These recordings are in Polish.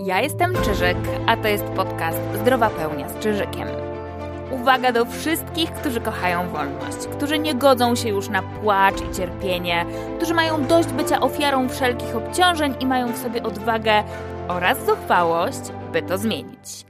Ja jestem Czyżyk, a to jest podcast Zdrowa Pełnia z Czyżykiem. Uwaga do wszystkich, którzy kochają wolność, którzy nie godzą się już na płacz i cierpienie, którzy mają dość bycia ofiarą wszelkich obciążeń i mają w sobie odwagę oraz zuchwałość, by to zmienić.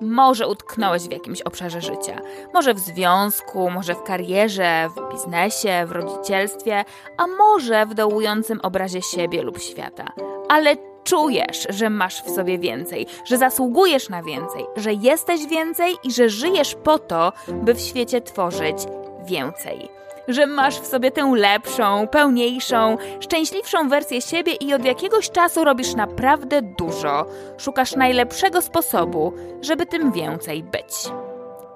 Może utknąłeś w jakimś obszarze życia, może w związku, może w karierze, w biznesie, w rodzicielstwie, a może w dołującym obrazie siebie lub świata. Ale czujesz, że masz w sobie więcej, że zasługujesz na więcej, że jesteś więcej i że żyjesz po to, by w świecie tworzyć więcej. Że masz w sobie tę lepszą, pełniejszą, szczęśliwszą wersję siebie i od jakiegoś czasu robisz naprawdę dużo. Szukasz najlepszego sposobu, żeby tym więcej być.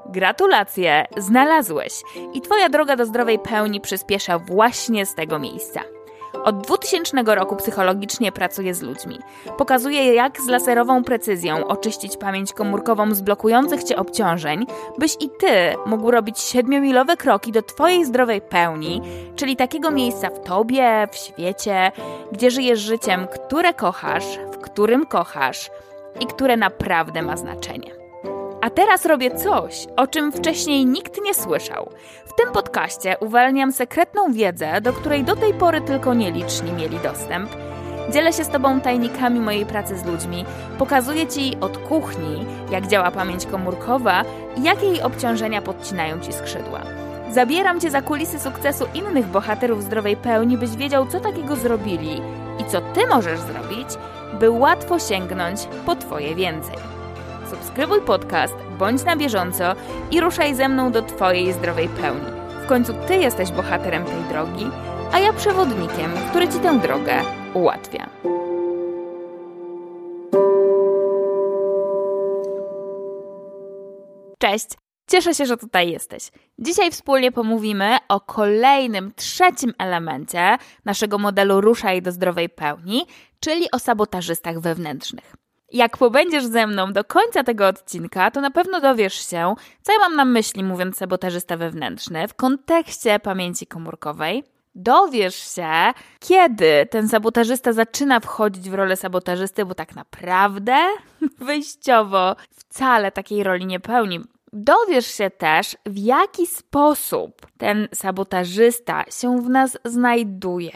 Gratulacje, znalazłeś i Twoja droga do zdrowej pełni przyspiesza właśnie z tego miejsca. Od 2000 roku psychologicznie pracuję z ludźmi. Pokazuję, jak z laserową precyzją oczyścić pamięć komórkową z blokujących cię obciążeń, byś i ty mógł robić siedmiomilowe kroki do twojej zdrowej pełni, czyli takiego miejsca w tobie, w świecie, gdzie żyjesz życiem, które kochasz, w którym kochasz i które naprawdę ma znaczenie. A teraz robię coś, o czym wcześniej nikt nie słyszał. W tym podcaście uwalniam sekretną wiedzę, do której do tej pory tylko nieliczni mieli dostęp. Dzielę się z Tobą tajnikami mojej pracy z ludźmi, pokazuję Ci od kuchni, jak działa pamięć komórkowa i jakie jej obciążenia podcinają Ci skrzydła. Zabieram Cię za kulisy sukcesu innych bohaterów zdrowej pełni, byś wiedział, co takiego zrobili i co Ty możesz zrobić, by łatwo sięgnąć po Twoje więcej subskrybuj podcast, bądź na bieżąco i ruszaj ze mną do Twojej zdrowej pełni. W końcu Ty jesteś bohaterem tej drogi, a ja przewodnikiem, który Ci tę drogę ułatwia. Cześć! Cieszę się, że tutaj jesteś. Dzisiaj wspólnie pomówimy o kolejnym, trzecim elemencie naszego modelu Ruszaj do zdrowej pełni, czyli o sabotażystach wewnętrznych. Jak pobędziesz ze mną do końca tego odcinka, to na pewno dowiesz się, co ja mam na myśli mówiąc sabotażysta wewnętrzny w kontekście pamięci komórkowej. Dowiesz się, kiedy ten sabotażysta zaczyna wchodzić w rolę sabotażysty, bo tak naprawdę wyjściowo wcale takiej roli nie pełni. Dowiesz się też, w jaki sposób ten sabotażysta się w nas znajduje,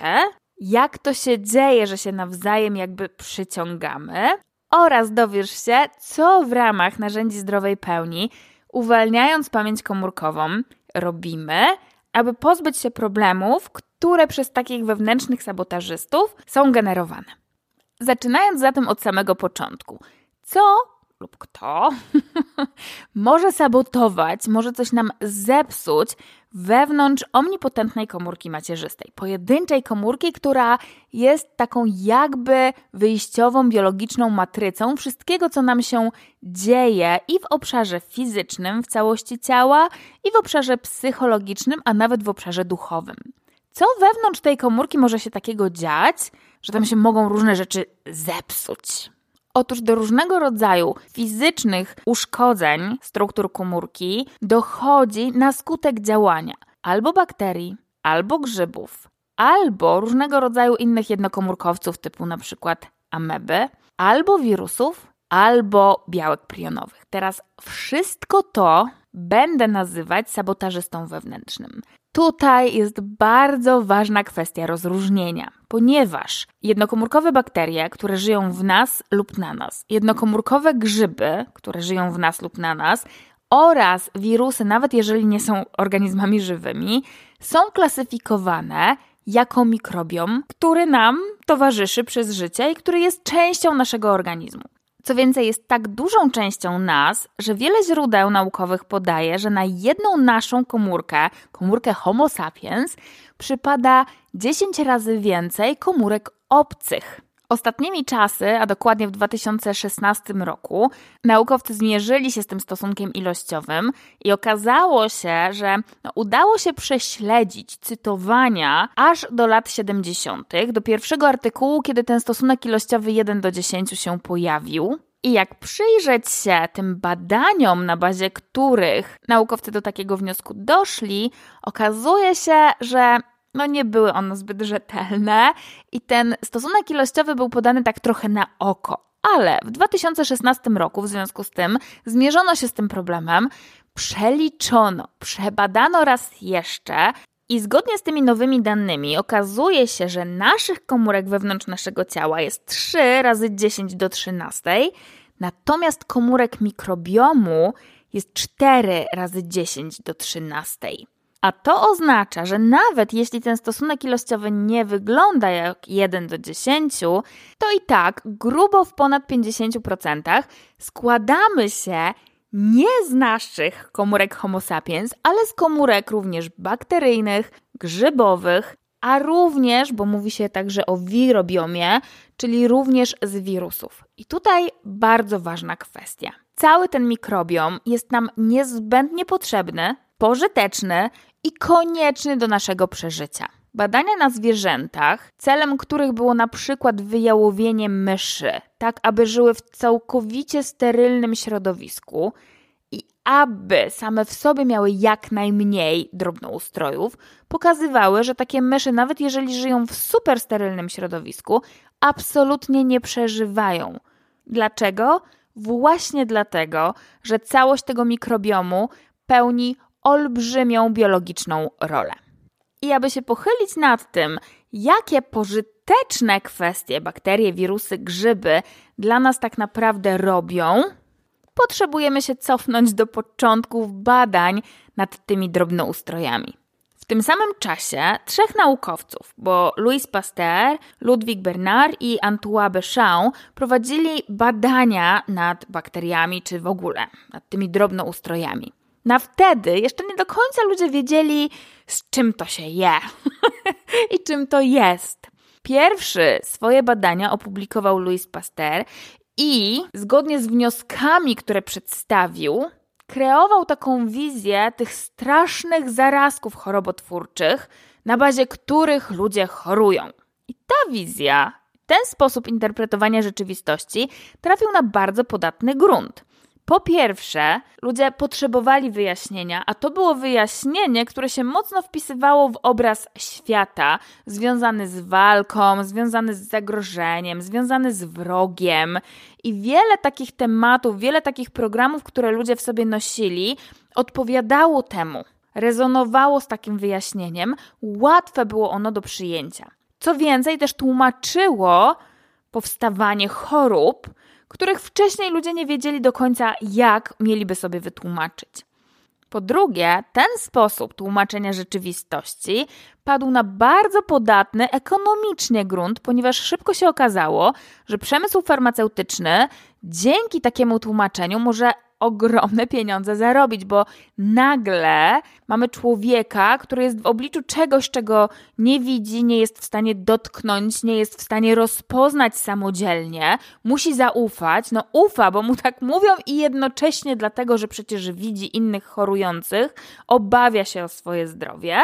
jak to się dzieje, że się nawzajem jakby przyciągamy, oraz dowiesz się, co w ramach narzędzi zdrowej pełni, uwalniając pamięć komórkową, robimy, aby pozbyć się problemów, które przez takich wewnętrznych sabotażystów są generowane. Zaczynając zatem od samego początku. Co lub kto może sabotować, może coś nam zepsuć wewnątrz omnipotentnej komórki macierzystej, pojedynczej komórki, która jest taką jakby wyjściową biologiczną matrycą wszystkiego, co nam się dzieje i w obszarze fizycznym, w całości ciała, i w obszarze psychologicznym, a nawet w obszarze duchowym. Co wewnątrz tej komórki może się takiego dziać, że tam się mogą różne rzeczy zepsuć? Otóż do różnego rodzaju fizycznych uszkodzeń struktur komórki dochodzi na skutek działania albo bakterii, albo grzybów, albo różnego rodzaju innych jednokomórkowców typu przykład ameby, albo wirusów, albo białek prionowych. Teraz wszystko to będę nazywać sabotażystą wewnętrznym. Tutaj jest bardzo ważna kwestia rozróżnienia, ponieważ jednokomórkowe bakterie, które żyją w nas lub na nas, jednokomórkowe grzyby, które żyją w nas lub na nas, oraz wirusy, nawet jeżeli nie są organizmami żywymi, są klasyfikowane jako mikrobiom, który nam towarzyszy przez życie i który jest częścią naszego organizmu. Co więcej, jest tak dużą częścią nas, że wiele źródeł naukowych podaje, że na jedną naszą komórkę, komórkę Homo sapiens, przypada 10 razy więcej komórek obcych. Ostatnimi czasy, a dokładnie w 2016 roku, naukowcy zmierzyli się z tym stosunkiem ilościowym i okazało się, że no, udało się prześledzić cytowania aż do lat 70., do pierwszego artykułu, kiedy ten stosunek ilościowy 1 do 10 się pojawił. I jak przyjrzeć się tym badaniom, na bazie których naukowcy do takiego wniosku doszli, okazuje się, że no nie były one zbyt rzetelne i ten stosunek ilościowy był podany tak trochę na oko. Ale w 2016 roku w związku z tym zmierzono się z tym problemem, przeliczono, przebadano raz jeszcze i zgodnie z tymi nowymi danymi okazuje się, że naszych komórek wewnątrz naszego ciała jest 3 razy 10 do 13, natomiast komórek mikrobiomu jest 4 razy 10 do 13. A to oznacza, że nawet jeśli ten stosunek ilościowy nie wygląda jak 1 do 10, to i tak grubo w ponad 50% składamy się nie z naszych komórek Homo sapiens, ale z komórek również bakteryjnych, grzybowych, a również, bo mówi się także o wirobiomie, czyli również z wirusów. I tutaj bardzo ważna kwestia. Cały ten mikrobiom jest nam niezbędnie potrzebny, pożyteczny i konieczny do naszego przeżycia. Badania na zwierzętach, celem których było na przykład wyjałowienie myszy, tak aby żyły w całkowicie sterylnym środowisku i aby same w sobie miały jak najmniej drobnoustrojów, pokazywały, że takie myszy, nawet jeżeli żyją w super sterylnym środowisku, absolutnie nie przeżywają. Dlaczego? Właśnie dlatego, że całość tego mikrobiomu pełni olbrzymią biologiczną rolę. I aby się pochylić nad tym, jakie pożyteczne kwestie bakterie, wirusy, grzyby dla nas tak naprawdę robią, potrzebujemy się cofnąć do początków badań nad tymi drobnoustrojami. W tym samym czasie trzech naukowców, bo Louis Pasteur, Ludwig Bernard i Antoine Béchamp prowadzili badania nad bakteriami czy w ogóle nad tymi drobnoustrojami. Na wtedy jeszcze nie do końca ludzie wiedzieli, z czym to się je i czym to jest. Pierwszy swoje badania opublikował Louis Pasteur i zgodnie z wnioskami, które przedstawił, kreował taką wizję tych strasznych zarazków chorobotwórczych, na bazie których ludzie chorują. I ta wizja, ten sposób interpretowania rzeczywistości trafił na bardzo podatny grunt. Po pierwsze, ludzie potrzebowali wyjaśnienia, a to było wyjaśnienie, które się mocno wpisywało w obraz świata, związany z walką, związany z zagrożeniem, związany z wrogiem. I wiele takich tematów, wiele takich programów, które ludzie w sobie nosili, odpowiadało temu, rezonowało z takim wyjaśnieniem, łatwe było ono do przyjęcia. Co więcej, też tłumaczyło powstawanie chorób, których wcześniej ludzie nie wiedzieli do końca, jak mieliby sobie wytłumaczyć. Po drugie, ten sposób tłumaczenia rzeczywistości padł na bardzo podatny ekonomicznie grunt, ponieważ szybko się okazało, że przemysł farmaceutyczny dzięki takiemu tłumaczeniu może ogromne pieniądze zarobić, bo nagle mamy człowieka, który jest w obliczu czegoś, czego nie widzi, nie jest w stanie dotknąć, nie jest w stanie rozpoznać samodzielnie, musi zaufać. No ufa, bo mu tak mówią i jednocześnie dlatego, że przecież widzi innych chorujących, obawia się o swoje zdrowie.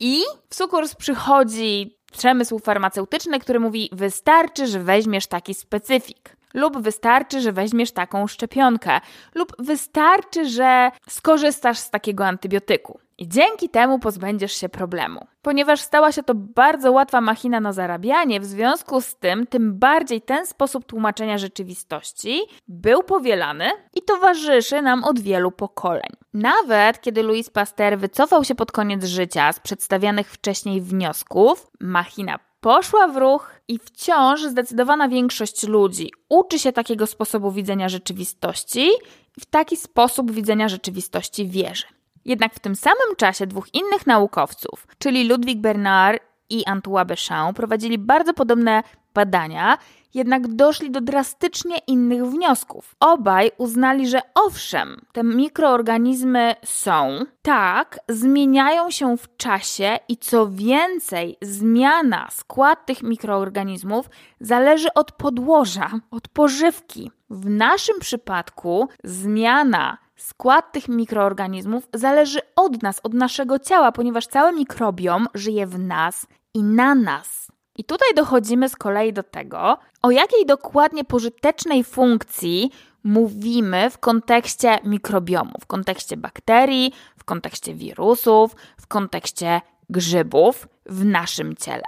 I w sukurs przychodzi przemysł farmaceutyczny, który mówi: Wystarczy, że weźmiesz taki specyfik lub wystarczy, że weźmiesz taką szczepionkę, lub wystarczy, że skorzystasz z takiego antybiotyku. I dzięki temu pozbędziesz się problemu. Ponieważ stała się to bardzo łatwa machina na zarabianie, w związku z tym, tym bardziej ten sposób tłumaczenia rzeczywistości był powielany i towarzyszy nam od wielu pokoleń. Nawet kiedy Louis Pasteur wycofał się pod koniec życia z przedstawianych wcześniej wniosków, machina poszła w ruch i wciąż zdecydowana większość ludzi uczy się takiego sposobu widzenia rzeczywistości i w taki sposób widzenia rzeczywistości wierzy. Jednak w tym samym czasie dwóch innych naukowców, czyli Ludwig Bernard i Antoine Béchamp, prowadzili bardzo podobne badania jednak doszli do drastycznie innych wniosków. Obaj uznali, że owszem, te mikroorganizmy są, tak, zmieniają się w czasie i co więcej, zmiana, skład tych mikroorganizmów zależy od podłoża, od pożywki. W naszym przypadku zmiana skład tych mikroorganizmów zależy od nas, od naszego ciała, ponieważ cały mikrobiom żyje w nas i na nas. I tutaj dochodzimy z kolei do tego, o jakiej dokładnie pożytecznej funkcji mówimy w kontekście mikrobiomu, w kontekście bakterii, w kontekście wirusów, w kontekście grzybów w naszym ciele.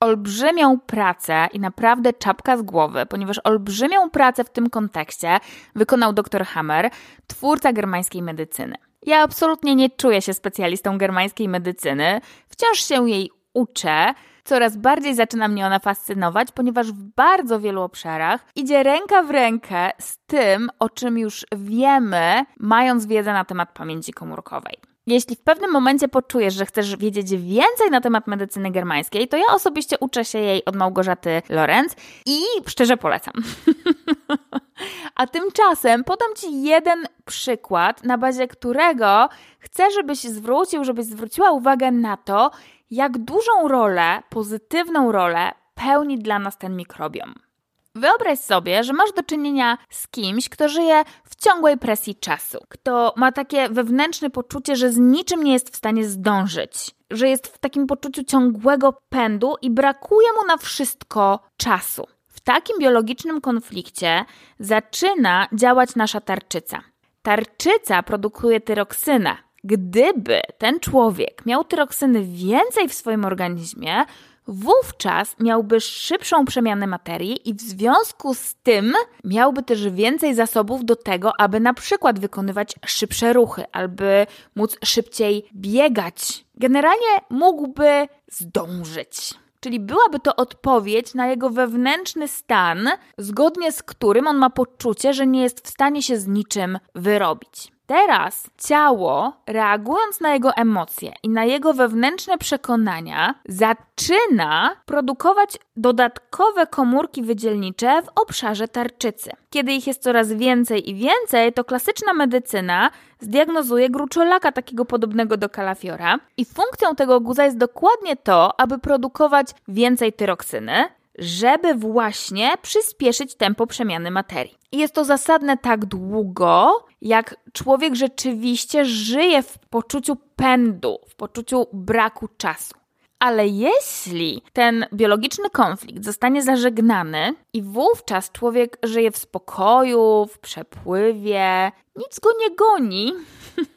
olbrzymią pracę i naprawdę czapka z głowy, ponieważ olbrzymią pracę w tym kontekście wykonał dr Hammer, twórca germańskiej medycyny. Ja absolutnie nie czuję się specjalistą germańskiej medycyny, wciąż się jej uczę. Coraz bardziej zaczyna mnie ona fascynować, ponieważ w bardzo wielu obszarach idzie ręka w rękę z tym, o czym już wiemy, mając wiedzę na temat pamięci komórkowej. Jeśli w pewnym momencie poczujesz, że chcesz wiedzieć więcej na temat medycyny germańskiej, to ja osobiście uczę się jej od Małgorzaty Lorenz i szczerze polecam. A tymczasem podam Ci jeden przykład, na bazie którego chcę, żebyś zwrócił, żebyś zwróciła uwagę na to, jak dużą rolę, pozytywną rolę pełni dla nas ten mikrobiom. Wyobraź sobie, że masz do czynienia z kimś, kto żyje w ciągłej presji czasu, kto ma takie wewnętrzne poczucie, że z niczym nie jest w stanie zdążyć, że jest w takim poczuciu ciągłego pędu i brakuje mu na wszystko czasu. W takim biologicznym konflikcie zaczyna działać nasza tarczyca. Tarczyca produkuje tyroksynę. Gdyby ten człowiek miał tyroksyny więcej w swoim organizmie, wówczas miałby szybszą przemianę materii i w związku z tym miałby też więcej zasobów do tego, aby na przykład wykonywać szybsze ruchy albo móc szybciej biegać. Generalnie mógłby zdążyć. Czyli byłaby to odpowiedź na jego wewnętrzny stan, zgodnie z którym on ma poczucie, że nie jest w stanie się z niczym wyrobić. Teraz ciało, reagując na jego emocje i na jego wewnętrzne przekonania, zaczyna produkować dodatkowe komórki wydzielnicze w obszarze tarczycy. Kiedy ich jest coraz więcej i więcej, to klasyczna medycyna zdiagnozuje gruczolaka takiego podobnego do kalafiora i funkcją tego guza jest dokładnie to, aby produkować więcej tyroksyny, żeby właśnie przyspieszyć tempo przemiany materii. I jest to zasadne tak długo, jak człowiek rzeczywiście żyje w poczuciu pędu, w poczuciu braku czasu. Ale jeśli ten biologiczny konflikt zostanie zażegnany i wówczas człowiek żyje w spokoju, w przepływie, nic go nie goni,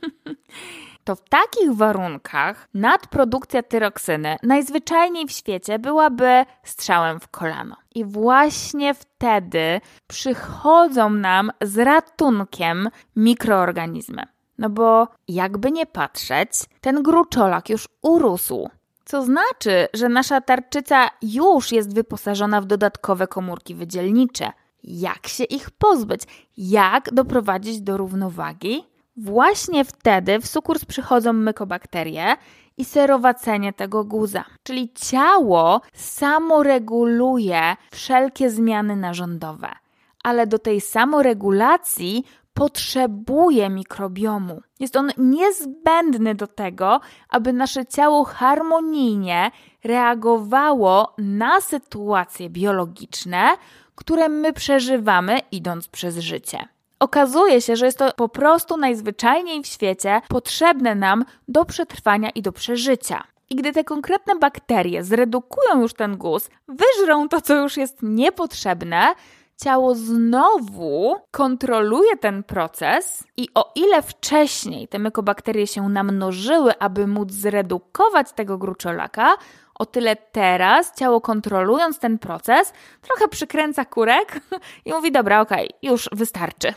to w takich warunkach nadprodukcja tyroksyny najzwyczajniej w świecie byłaby strzałem w kolano. I właśnie wtedy przychodzą nam z ratunkiem mikroorganizmy. No bo jakby nie patrzeć, ten gruczolak już urósł. Co znaczy, że nasza tarczyca już jest wyposażona w dodatkowe komórki wydzielnicze. Jak się ich pozbyć? Jak doprowadzić do równowagi? Właśnie wtedy w sukurs przychodzą mykobakterie i serowacenie tego guza. Czyli ciało samoreguluje wszelkie zmiany narządowe, ale do tej samoregulacji potrzebuje mikrobiomu. Jest on niezbędny do tego, aby nasze ciało harmonijnie reagowało na sytuacje biologiczne, które my przeżywamy idąc przez życie. Okazuje się, że jest to po prostu najzwyczajniej w świecie potrzebne nam do przetrwania i do przeżycia. I gdy te konkretne bakterie zredukują już ten guz, wyżrą to, co już jest niepotrzebne, ciało znowu kontroluje ten proces i o ile wcześniej te mykobakterie się namnożyły, aby móc zredukować tego gruczolaka, o tyle teraz ciało kontrolując ten proces trochę przykręca kurek i mówi: Dobra, okej, okay, już wystarczy.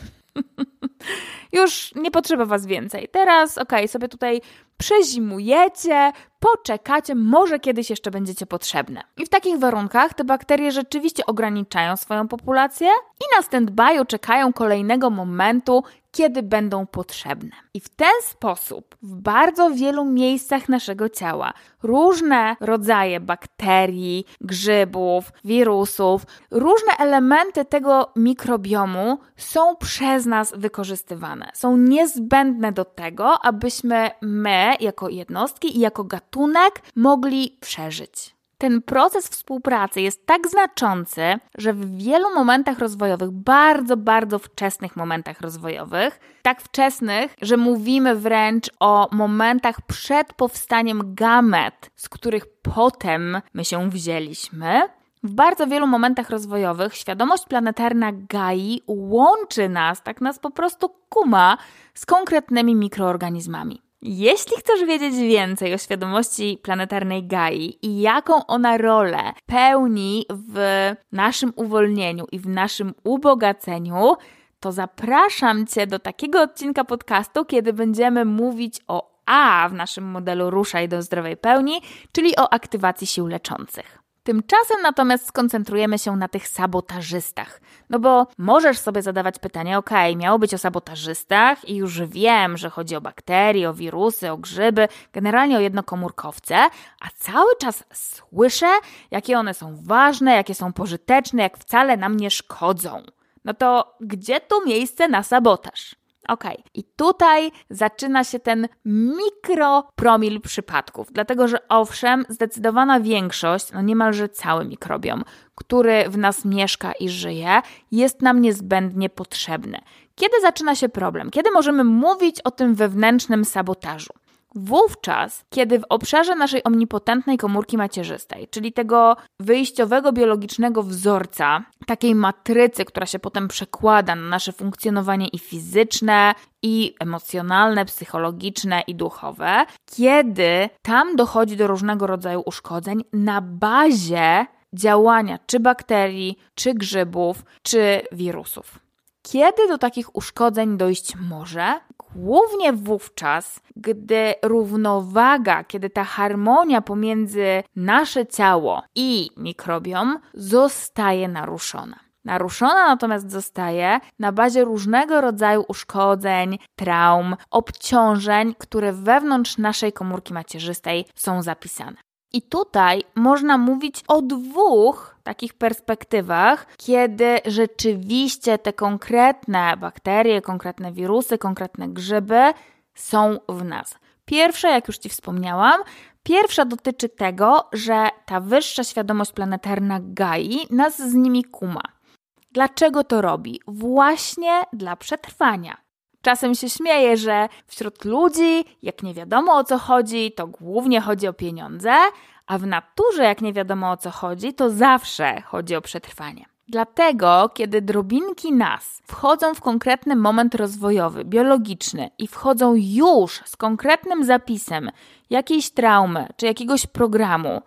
już nie potrzeba was więcej. Teraz, okej, okay, sobie tutaj przezimujecie, poczekacie, może kiedyś jeszcze będziecie potrzebne. I w takich warunkach te bakterie rzeczywiście ograniczają swoją populację i na stand-by czekają kolejnego momentu, kiedy będą potrzebne. I w ten sposób w bardzo wielu miejscach naszego ciała różne rodzaje bakterii, grzybów, wirusów, różne elementy tego mikrobiomu są przez nas wykorzystywane. Są niezbędne do tego, abyśmy my, jako jednostki i jako gatunek, mogli przeżyć. Ten proces współpracy jest tak znaczący, że w wielu momentach rozwojowych, bardzo, bardzo wczesnych momentach rozwojowych, tak wczesnych, że mówimy wręcz o momentach przed powstaniem gamet, z których potem my się wzięliśmy, w bardzo wielu momentach rozwojowych świadomość planetarna Gai łączy nas, tak nas po prostu kuma z konkretnymi mikroorganizmami. Jeśli chcesz wiedzieć więcej o świadomości planetarnej Gai i jaką ona rolę pełni w naszym uwolnieniu i w naszym ubogaceniu, to zapraszam Cię do takiego odcinka podcastu, kiedy będziemy mówić o A w naszym modelu Ruszaj do zdrowej pełni, czyli o aktywacji sił leczących. Tymczasem natomiast skoncentrujemy się na tych sabotażystach. No bo możesz sobie zadawać pytanie, ok, miało być o sabotażystach i już wiem, że chodzi o bakterie, o wirusy, o grzyby, generalnie o jednokomórkowce, a cały czas słyszę, jakie one są ważne, jakie są pożyteczne, jak wcale nam nie szkodzą. No to gdzie tu miejsce na sabotaż? Ok, i tutaj zaczyna się ten mikropromil przypadków, dlatego że owszem, zdecydowana większość, no niemalże cały mikrobiom, który w nas mieszka i żyje, jest nam niezbędnie potrzebny. Kiedy zaczyna się problem? Kiedy możemy mówić o tym wewnętrznym sabotażu? Wówczas, kiedy w obszarze naszej omnipotentnej komórki macierzystej, czyli tego wyjściowego biologicznego wzorca, takiej matrycy, która się potem przekłada na nasze funkcjonowanie i fizyczne, i emocjonalne, psychologiczne i duchowe, kiedy tam dochodzi do różnego rodzaju uszkodzeń na bazie działania czy bakterii, czy grzybów, czy wirusów. Kiedy do takich uszkodzeń dojść może? Głównie wówczas, gdy równowaga, kiedy ta harmonia pomiędzy nasze ciało i mikrobiom zostaje naruszona. Naruszona natomiast zostaje na bazie różnego rodzaju uszkodzeń, traum, obciążeń, które wewnątrz naszej komórki macierzystej są zapisane. I tutaj można mówić o dwóch takich perspektywach, kiedy rzeczywiście te konkretne bakterie, konkretne wirusy, konkretne grzyby są w nas. Pierwsza, jak już Ci wspomniałam, pierwsza dotyczy tego, że ta wyższa świadomość planetarna Gai nas z nimi kuma. Dlaczego to robi? Właśnie dla przetrwania. Czasem się śmieję, że wśród ludzi, jak nie wiadomo o co chodzi, to głównie chodzi o pieniądze, a w naturze, jak nie wiadomo o co chodzi, to zawsze chodzi o przetrwanie. Dlatego, kiedy drobinki nas wchodzą w konkretny moment rozwojowy, biologiczny i wchodzą już z konkretnym zapisem jakiejś traumy czy jakiegoś programu,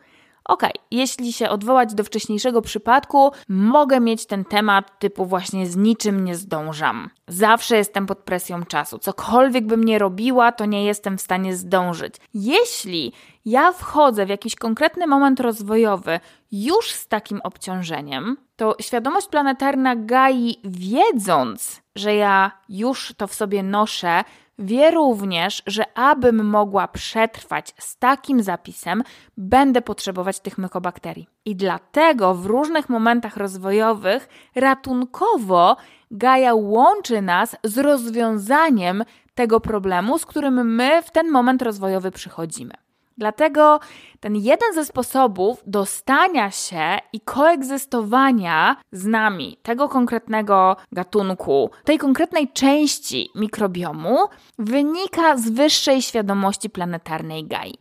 Ok, jeśli się odwołać do wcześniejszego przypadku, mogę mieć ten temat typu właśnie z niczym nie zdążam. Zawsze jestem pod presją czasu. Cokolwiek bym nie robiła, to nie jestem w stanie zdążyć. Jeśli ja wchodzę w jakiś konkretny moment rozwojowy już z takim obciążeniem, to świadomość planetarna Gai, wiedząc, że ja już to w sobie noszę, Wie również, że abym mogła przetrwać z takim zapisem, będę potrzebować tych mykobakterii. I dlatego w różnych momentach rozwojowych ratunkowo Gaia łączy nas z rozwiązaniem tego problemu, z którym my w ten moment rozwojowy przychodzimy. Dlatego ten jeden ze sposobów dostania się i koegzystowania z nami tego konkretnego gatunku, tej konkretnej części mikrobiomu wynika z wyższej świadomości planetarnej Gai.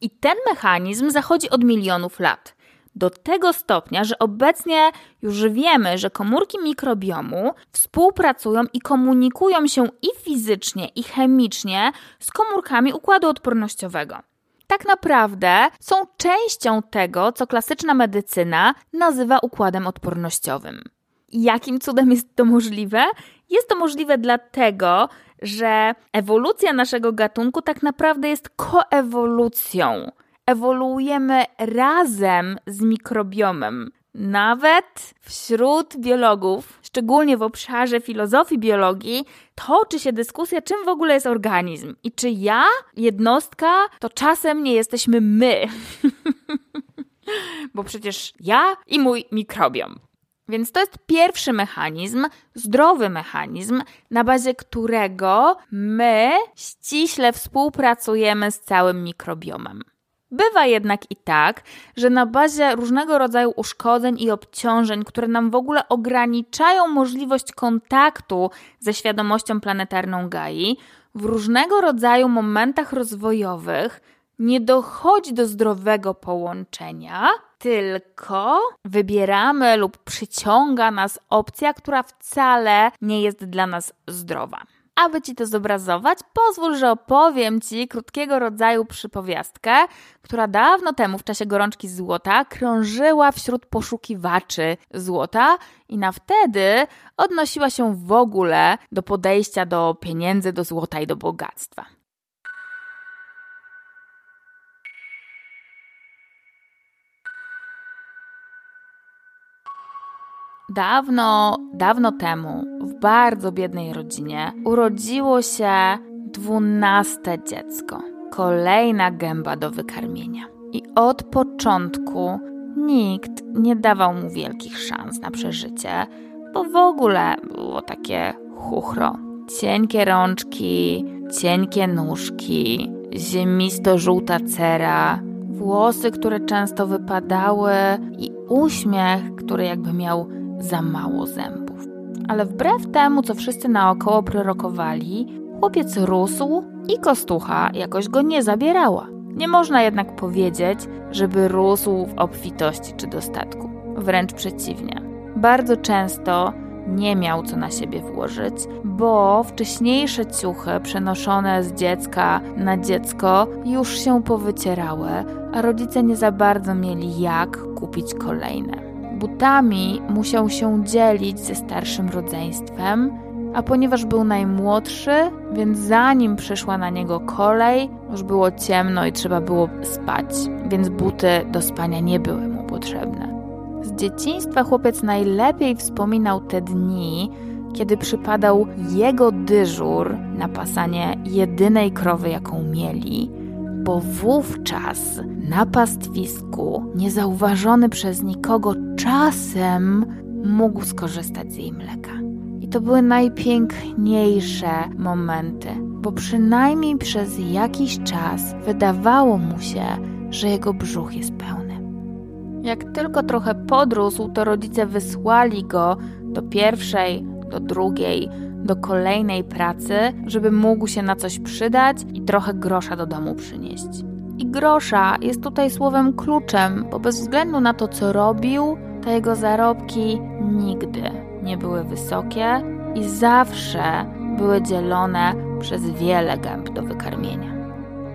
I ten mechanizm zachodzi od milionów lat. Do tego stopnia, że obecnie już wiemy, że komórki mikrobiomu współpracują i komunikują się i fizycznie, i chemicznie z komórkami układu odpornościowego tak naprawdę są częścią tego, co klasyczna medycyna nazywa układem odpornościowym. Jakim cudem jest to możliwe? Jest to możliwe dlatego, że ewolucja naszego gatunku tak naprawdę jest koewolucją. Ewoluujemy razem z mikrobiomem. Nawet wśród biologów, szczególnie w obszarze filozofii biologii, toczy się dyskusja, czym w ogóle jest organizm i czy ja, jednostka, to czasem nie jesteśmy my. Bo przecież ja i mój mikrobiom. Więc to jest pierwszy mechanizm, zdrowy mechanizm, na bazie którego my ściśle współpracujemy z całym mikrobiomem. Bywa jednak i tak, że na bazie różnego rodzaju uszkodzeń i obciążeń, które nam w ogóle ograniczają możliwość kontaktu ze świadomością planetarną Gai, w różnego rodzaju momentach rozwojowych nie dochodzi do zdrowego połączenia, tylko wybieramy lub przyciąga nas opcja, która wcale nie jest dla nas zdrowa. Aby ci to zobrazować, pozwól, że opowiem ci krótkiego rodzaju przypowiastkę, która dawno temu, w czasie gorączki złota, krążyła wśród poszukiwaczy złota i na wtedy odnosiła się w ogóle do podejścia do pieniędzy, do złota i do bogactwa. Dawno, dawno temu, w bardzo biednej rodzinie, urodziło się dwunaste dziecko. Kolejna gęba do wykarmienia. I od początku nikt nie dawał mu wielkich szans na przeżycie, bo w ogóle było takie chuchro. Cienkie rączki, cienkie nóżki, ziemisto-żółta cera, włosy, które często wypadały i uśmiech, który jakby miał za mało zębów. Ale wbrew temu, co wszyscy naokoło prorokowali, chłopiec rósł i kostucha jakoś go nie zabierała. Nie można jednak powiedzieć, żeby rósł w obfitości czy dostatku. Wręcz przeciwnie. Bardzo często nie miał co na siebie włożyć, bo wcześniejsze ciuchy przenoszone z dziecka na dziecko już się powycierały, a rodzice nie za bardzo mieli jak kupić kolejne butami musiał się dzielić ze starszym rodzeństwem, a ponieważ był najmłodszy, więc zanim przyszła na niego kolej, już było ciemno i trzeba było spać, więc buty do spania nie były mu potrzebne. Z dzieciństwa chłopiec najlepiej wspominał te dni, kiedy przypadał jego dyżur na pasanie jedynej krowy, jaką mieli bo wówczas na pastwisku, niezauważony przez nikogo, czasem mógł skorzystać z jej mleka. I to były najpiękniejsze momenty, bo przynajmniej przez jakiś czas wydawało mu się, że jego brzuch jest pełny. Jak tylko trochę podrósł, to rodzice wysłali go do pierwszej, do drugiej, do kolejnej pracy, żeby mógł się na coś przydać i trochę grosza do domu przynieść. I grosza jest tutaj słowem kluczem, bo bez względu na to, co robił, te jego zarobki nigdy nie były wysokie i zawsze były dzielone przez wiele gęb do wykarmienia.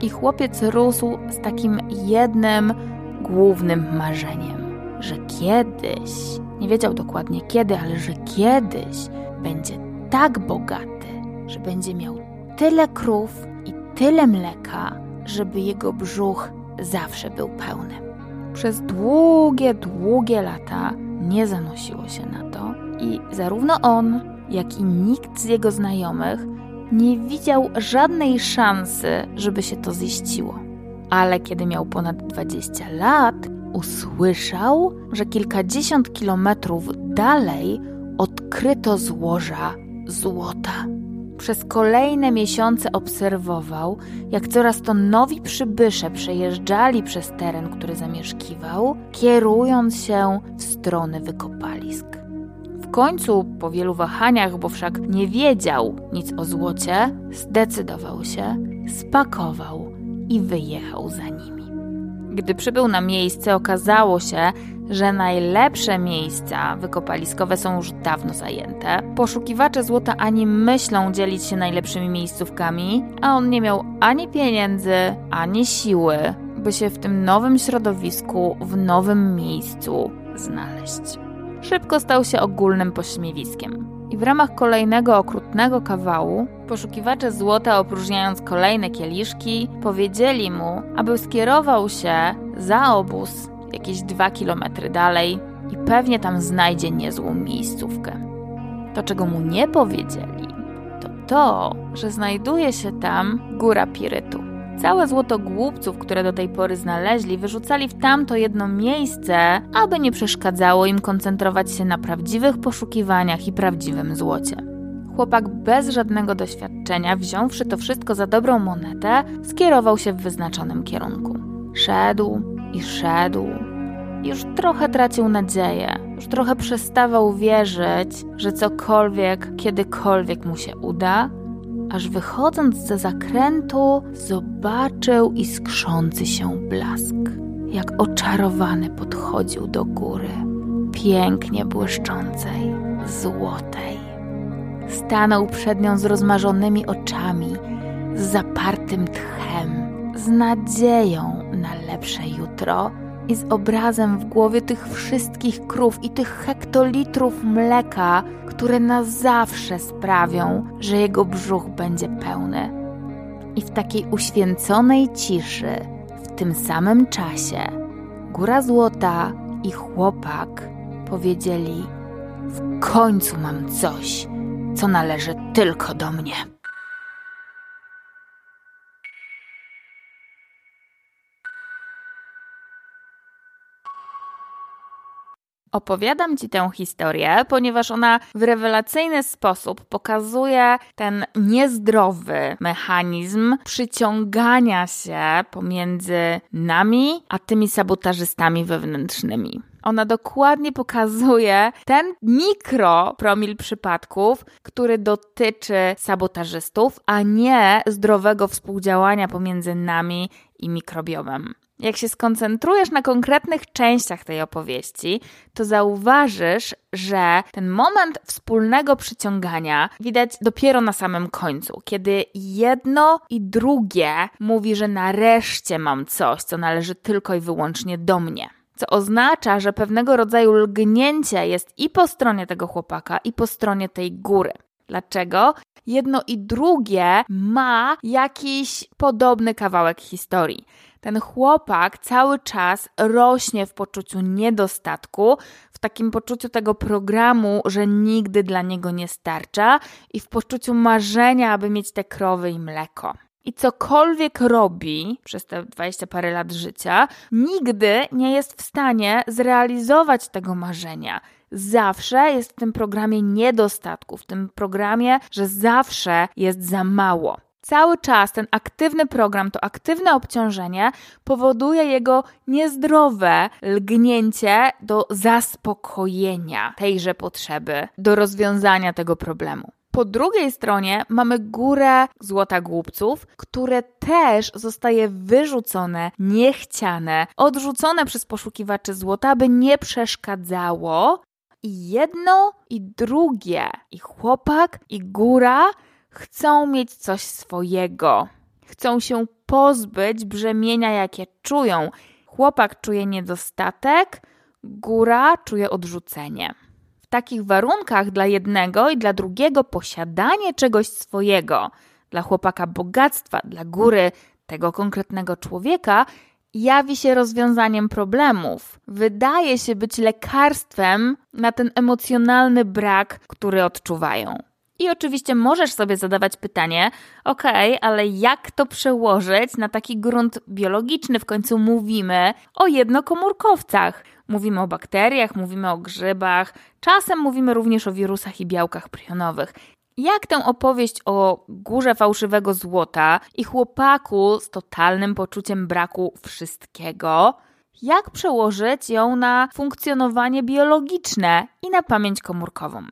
I chłopiec rósł z takim jednym głównym marzeniem, że kiedyś, nie wiedział dokładnie kiedy, ale że kiedyś będzie tak bogaty, że będzie miał tyle krów i tyle mleka, żeby jego brzuch zawsze był pełny. Przez długie, długie lata nie zanosiło się na to i zarówno on, jak i nikt z jego znajomych nie widział żadnej szansy, żeby się to ziściło. Ale kiedy miał ponad 20 lat, usłyszał, że kilkadziesiąt kilometrów dalej odkryto złoża złota. Przez kolejne miesiące obserwował, jak coraz to nowi przybysze przejeżdżali przez teren, który zamieszkiwał, kierując się w stronę wykopalisk. W końcu, po wielu wahaniach, bo wszak nie wiedział nic o złocie, zdecydował się, spakował i wyjechał za nimi. Gdy przybył na miejsce, okazało się, że najlepsze miejsca wykopaliskowe są już dawno zajęte. Poszukiwacze złota ani myślą dzielić się najlepszymi miejscówkami, a on nie miał ani pieniędzy, ani siły, by się w tym nowym środowisku, w nowym miejscu znaleźć. Szybko stał się ogólnym pośmiewiskiem. W ramach kolejnego okrutnego kawału poszukiwacze złota, opróżniając kolejne kieliszki, powiedzieli mu, aby skierował się za obóz jakieś dwa kilometry dalej i pewnie tam znajdzie niezłą miejscówkę. To, czego mu nie powiedzieli, to to, że znajduje się tam góra Pirytu. Całe złoto głupców, które do tej pory znaleźli, wyrzucali w tamto jedno miejsce, aby nie przeszkadzało im koncentrować się na prawdziwych poszukiwaniach i prawdziwym złocie. Chłopak bez żadnego doświadczenia, wziąwszy to wszystko za dobrą monetę, skierował się w wyznaczonym kierunku. Szedł i szedł. Już trochę tracił nadzieję, już trochę przestawał wierzyć, że cokolwiek, kiedykolwiek mu się uda, aż wychodząc ze zakrętu, zobaczył iskrzący się blask. Jak oczarowany podchodził do góry, pięknie błyszczącej, złotej. stanął przed nią z rozmarzonymi oczami, z zapartym tchem, z nadzieją na lepsze jutro i z obrazem w głowie tych wszystkich krów i tych hektolitrów mleka, które na zawsze sprawią, że jego brzuch będzie pełny. I w takiej uświęconej ciszy, w tym samym czasie, góra złota i chłopak powiedzieli: W końcu mam coś, co należy tylko do mnie. Opowiadam Ci tę historię, ponieważ ona w rewelacyjny sposób pokazuje ten niezdrowy mechanizm przyciągania się pomiędzy nami a tymi sabotażystami wewnętrznymi. Ona dokładnie pokazuje ten mikropromil przypadków, który dotyczy sabotażystów, a nie zdrowego współdziałania pomiędzy nami i mikrobiomem. Jak się skoncentrujesz na konkretnych częściach tej opowieści, to zauważysz, że ten moment wspólnego przyciągania widać dopiero na samym końcu, kiedy jedno i drugie mówi, że nareszcie mam coś, co należy tylko i wyłącznie do mnie. Co oznacza, że pewnego rodzaju lgnięcie jest i po stronie tego chłopaka, i po stronie tej góry. Dlaczego? Jedno i drugie ma jakiś podobny kawałek historii ten chłopak cały czas rośnie w poczuciu niedostatku, w takim poczuciu tego programu, że nigdy dla niego nie starcza i w poczuciu marzenia, aby mieć te krowy i mleko. I cokolwiek robi przez te 20 parę lat życia, nigdy nie jest w stanie zrealizować tego marzenia. Zawsze jest w tym programie niedostatku, w tym programie, że zawsze jest za mało cały czas ten aktywny program, to aktywne obciążenie powoduje jego niezdrowe lgnięcie do zaspokojenia tejże potrzeby, do rozwiązania tego problemu. Po drugiej stronie mamy górę złota głupców, które też zostaje wyrzucone, niechciane, odrzucone przez poszukiwaczy złota, aby nie przeszkadzało. I jedno, i drugie, i chłopak, i góra chcą mieć coś swojego. Chcą się pozbyć brzemienia, jakie czują. Chłopak czuje niedostatek, góra czuje odrzucenie. W takich warunkach dla jednego i dla drugiego posiadanie czegoś swojego, dla chłopaka bogactwa, dla góry tego konkretnego człowieka, jawi się rozwiązaniem problemów. Wydaje się być lekarstwem na ten emocjonalny brak, który odczuwają. I oczywiście możesz sobie zadawać pytanie, ok, ale jak to przełożyć na taki grunt biologiczny? W końcu mówimy o jednokomórkowcach. Mówimy o bakteriach, mówimy o grzybach, czasem mówimy również o wirusach i białkach prionowych. Jak tę opowieść o górze fałszywego złota i chłopaku z totalnym poczuciem braku wszystkiego, jak przełożyć ją na funkcjonowanie biologiczne i na pamięć komórkową?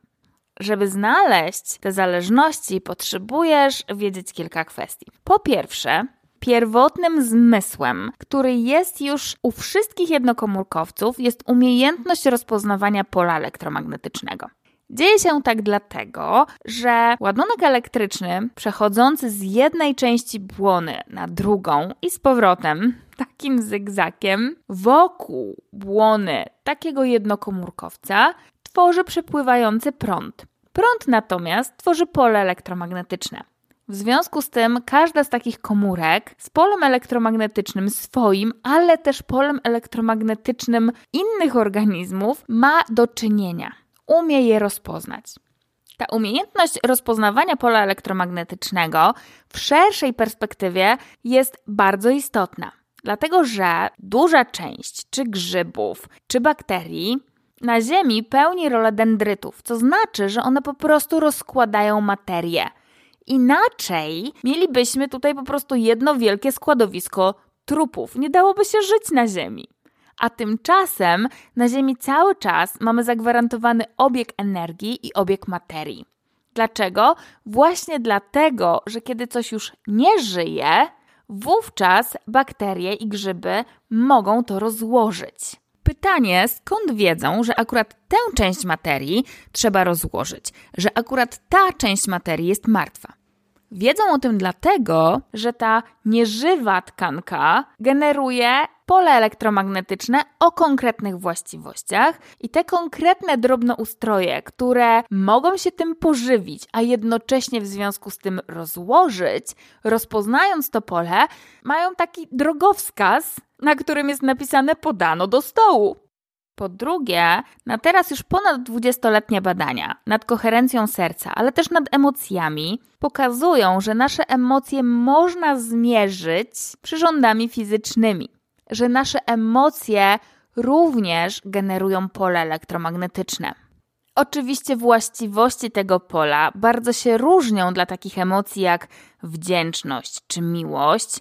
Żeby znaleźć te zależności, potrzebujesz wiedzieć kilka kwestii. Po pierwsze, pierwotnym zmysłem, który jest już u wszystkich jednokomórkowców, jest umiejętność rozpoznawania pola elektromagnetycznego. Dzieje się tak dlatego, że ładunek elektryczny przechodzący z jednej części błony na drugą i z powrotem takim zygzakiem wokół błony takiego jednokomórkowca tworzy przepływający prąd. Prąd natomiast tworzy pole elektromagnetyczne. W związku z tym każda z takich komórek z polem elektromagnetycznym swoim, ale też polem elektromagnetycznym innych organizmów ma do czynienia. Umie je rozpoznać. Ta umiejętność rozpoznawania pola elektromagnetycznego w szerszej perspektywie jest bardzo istotna, dlatego że duża część czy grzybów, czy bakterii na Ziemi pełni rolę dendrytów, co znaczy, że one po prostu rozkładają materię. Inaczej mielibyśmy tutaj po prostu jedno wielkie składowisko trupów. Nie dałoby się żyć na Ziemi. A tymczasem na Ziemi cały czas mamy zagwarantowany obieg energii i obieg materii. Dlaczego? Właśnie dlatego, że kiedy coś już nie żyje, wówczas bakterie i grzyby mogą to rozłożyć. Pytanie, skąd wiedzą, że akurat tę część materii trzeba rozłożyć, że akurat ta część materii jest martwa? Wiedzą o tym dlatego, że ta nieżywa tkanka generuje pole elektromagnetyczne o konkretnych właściwościach i te konkretne drobnoustroje, które mogą się tym pożywić, a jednocześnie w związku z tym rozłożyć, rozpoznając to pole, mają taki drogowskaz, na którym jest napisane podano do stołu. Po drugie, na teraz już ponad 20-letnie badania nad koherencją serca, ale też nad emocjami, pokazują, że nasze emocje można zmierzyć przyrządami fizycznymi, że nasze emocje również generują pole elektromagnetyczne. Oczywiście właściwości tego pola bardzo się różnią dla takich emocji jak wdzięczność czy miłość,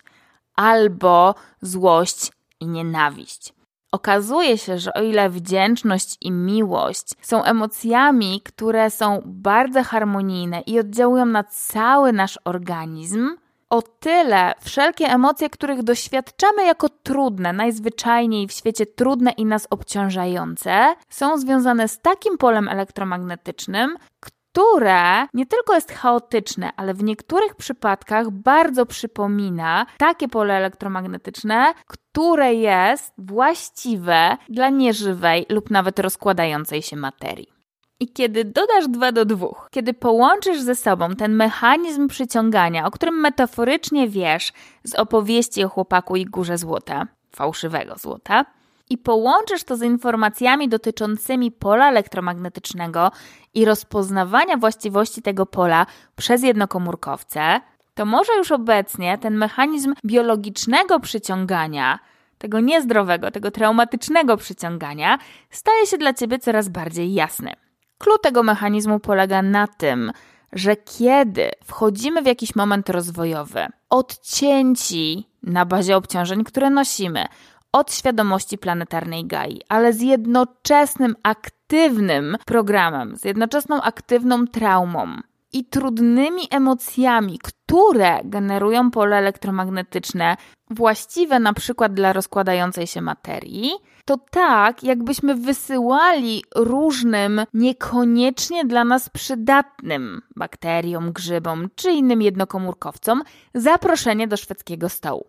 albo złość i nienawiść. Okazuje się, że o ile wdzięczność i miłość są emocjami, które są bardzo harmonijne i oddziałują na cały nasz organizm, o tyle wszelkie emocje, których doświadczamy jako trudne, najzwyczajniej w świecie trudne i nas obciążające, są związane z takim polem elektromagnetycznym, które nie tylko jest chaotyczne, ale w niektórych przypadkach bardzo przypomina takie pole elektromagnetyczne, które jest właściwe dla nieżywej lub nawet rozkładającej się materii. I kiedy dodasz dwa do dwóch, kiedy połączysz ze sobą ten mechanizm przyciągania, o którym metaforycznie wiesz z opowieści o chłopaku i górze złota, fałszywego złota, i połączysz to z informacjami dotyczącymi pola elektromagnetycznego i rozpoznawania właściwości tego pola przez jednokomórkowce, to może już obecnie ten mechanizm biologicznego przyciągania, tego niezdrowego, tego traumatycznego przyciągania, staje się dla ciebie coraz bardziej jasny. Klucz tego mechanizmu polega na tym, że kiedy wchodzimy w jakiś moment rozwojowy, odcięci na bazie obciążeń, które nosimy, od świadomości planetarnej Gai, ale z jednoczesnym aktywnym programem, z jednoczesną aktywną traumą i trudnymi emocjami, które generują pole elektromagnetyczne, właściwe na przykład dla rozkładającej się materii, to tak, jakbyśmy wysyłali różnym, niekoniecznie dla nas przydatnym bakteriom, grzybom czy innym jednokomórkowcom zaproszenie do szwedzkiego stołu.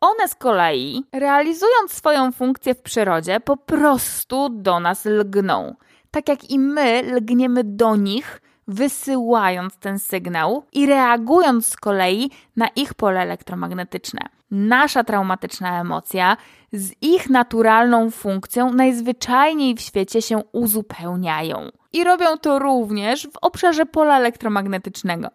One z kolei, realizując swoją funkcję w przyrodzie, po prostu do nas lgną. Tak jak i my lgniemy do nich, wysyłając ten sygnał i reagując z kolei na ich pole elektromagnetyczne. Nasza traumatyczna emocja z ich naturalną funkcją najzwyczajniej w świecie się uzupełniają. I robią to również w obszarze pola elektromagnetycznego.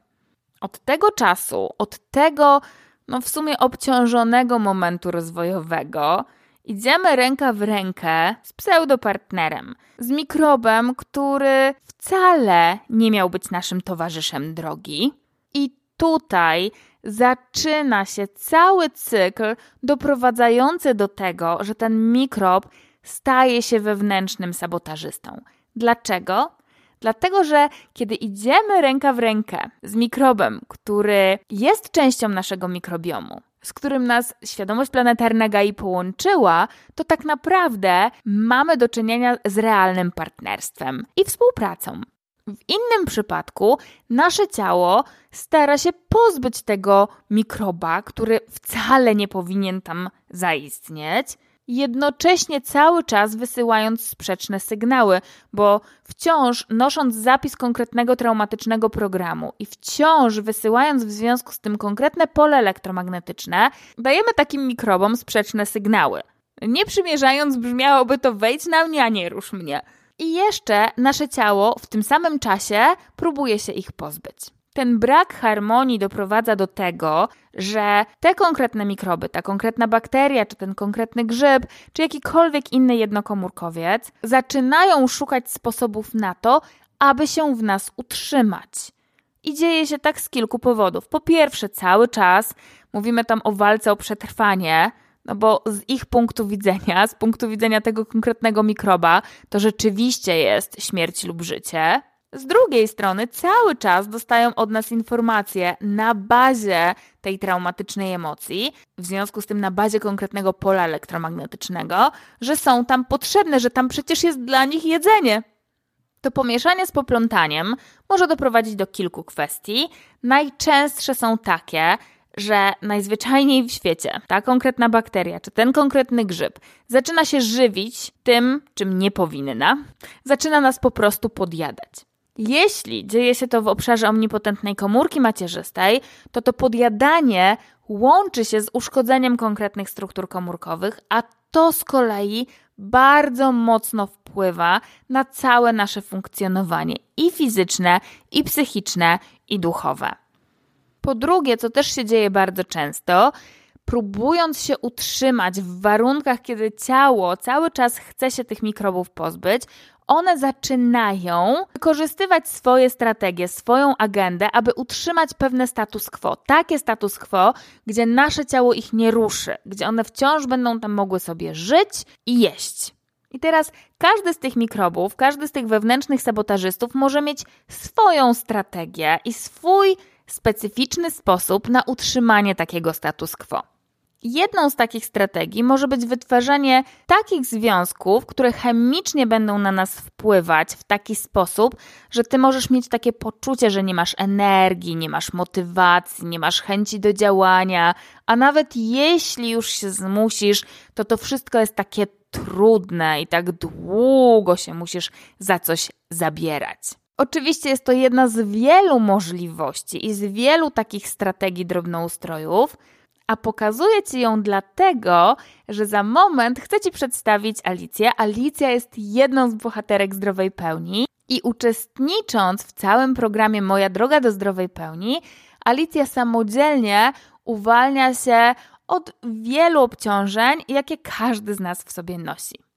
Od tego czasu, od tego no w sumie obciążonego momentu rozwojowego, idziemy ręka w rękę z pseudopartnerem, z mikrobem, który wcale nie miał być naszym towarzyszem drogi. I tutaj zaczyna się cały cykl doprowadzający do tego, że ten mikrob staje się wewnętrznym sabotażystą. Dlaczego? Dlatego, że kiedy idziemy ręka w rękę z mikrobem, który jest częścią naszego mikrobiomu, z którym nas świadomość planetarna Gai połączyła, to tak naprawdę mamy do czynienia z realnym partnerstwem i współpracą. W innym przypadku nasze ciało stara się pozbyć tego mikroba, który wcale nie powinien tam zaistnieć, jednocześnie cały czas wysyłając sprzeczne sygnały, bo wciąż nosząc zapis konkretnego traumatycznego programu i wciąż wysyłając w związku z tym konkretne pole elektromagnetyczne, dajemy takim mikrobom sprzeczne sygnały. Nie przymierzając, brzmiałoby to wejdź na mnie, a nie rusz mnie. I jeszcze nasze ciało w tym samym czasie próbuje się ich pozbyć. Ten brak harmonii doprowadza do tego, że te konkretne mikroby, ta konkretna bakteria, czy ten konkretny grzyb, czy jakikolwiek inny jednokomórkowiec zaczynają szukać sposobów na to, aby się w nas utrzymać. I dzieje się tak z kilku powodów. Po pierwsze, cały czas mówimy tam o walce o przetrwanie, no bo z ich punktu widzenia, z punktu widzenia tego konkretnego mikroba, to rzeczywiście jest śmierć lub życie. Z drugiej strony, cały czas dostają od nas informacje na bazie tej traumatycznej emocji, w związku z tym na bazie konkretnego pola elektromagnetycznego, że są tam potrzebne, że tam przecież jest dla nich jedzenie. To pomieszanie z poplątaniem może doprowadzić do kilku kwestii. Najczęstsze są takie, że najzwyczajniej w świecie ta konkretna bakteria czy ten konkretny grzyb zaczyna się żywić tym, czym nie powinna, zaczyna nas po prostu podjadać. Jeśli dzieje się to w obszarze omnipotentnej komórki macierzystej, to to podjadanie łączy się z uszkodzeniem konkretnych struktur komórkowych, a to z kolei bardzo mocno wpływa na całe nasze funkcjonowanie i fizyczne, i psychiczne, i duchowe. Po drugie, co też się dzieje bardzo często, próbując się utrzymać w warunkach, kiedy ciało cały czas chce się tych mikrobów pozbyć, one zaczynają wykorzystywać swoje strategie, swoją agendę, aby utrzymać pewne status quo. Takie status quo, gdzie nasze ciało ich nie ruszy, gdzie one wciąż będą tam mogły sobie żyć i jeść. I teraz każdy z tych mikrobów, każdy z tych wewnętrznych sabotażystów może mieć swoją strategię i swój specyficzny sposób na utrzymanie takiego status quo. Jedną z takich strategii może być wytwarzanie takich związków, które chemicznie będą na nas wpływać w taki sposób, że ty możesz mieć takie poczucie, że nie masz energii, nie masz motywacji, nie masz chęci do działania, a nawet jeśli już się zmusisz, to to wszystko jest takie trudne i tak długo się musisz za coś zabierać. Oczywiście jest to jedna z wielu możliwości i z wielu takich strategii drobnoustrojów, a pokazuję Ci ją dlatego, że za moment chcę Ci przedstawić Alicję. Alicja jest jedną z bohaterek zdrowej pełni i uczestnicząc w całym programie Moja droga do zdrowej pełni, Alicja samodzielnie uwalnia się od wielu obciążeń, jakie każdy z nas w sobie nosi.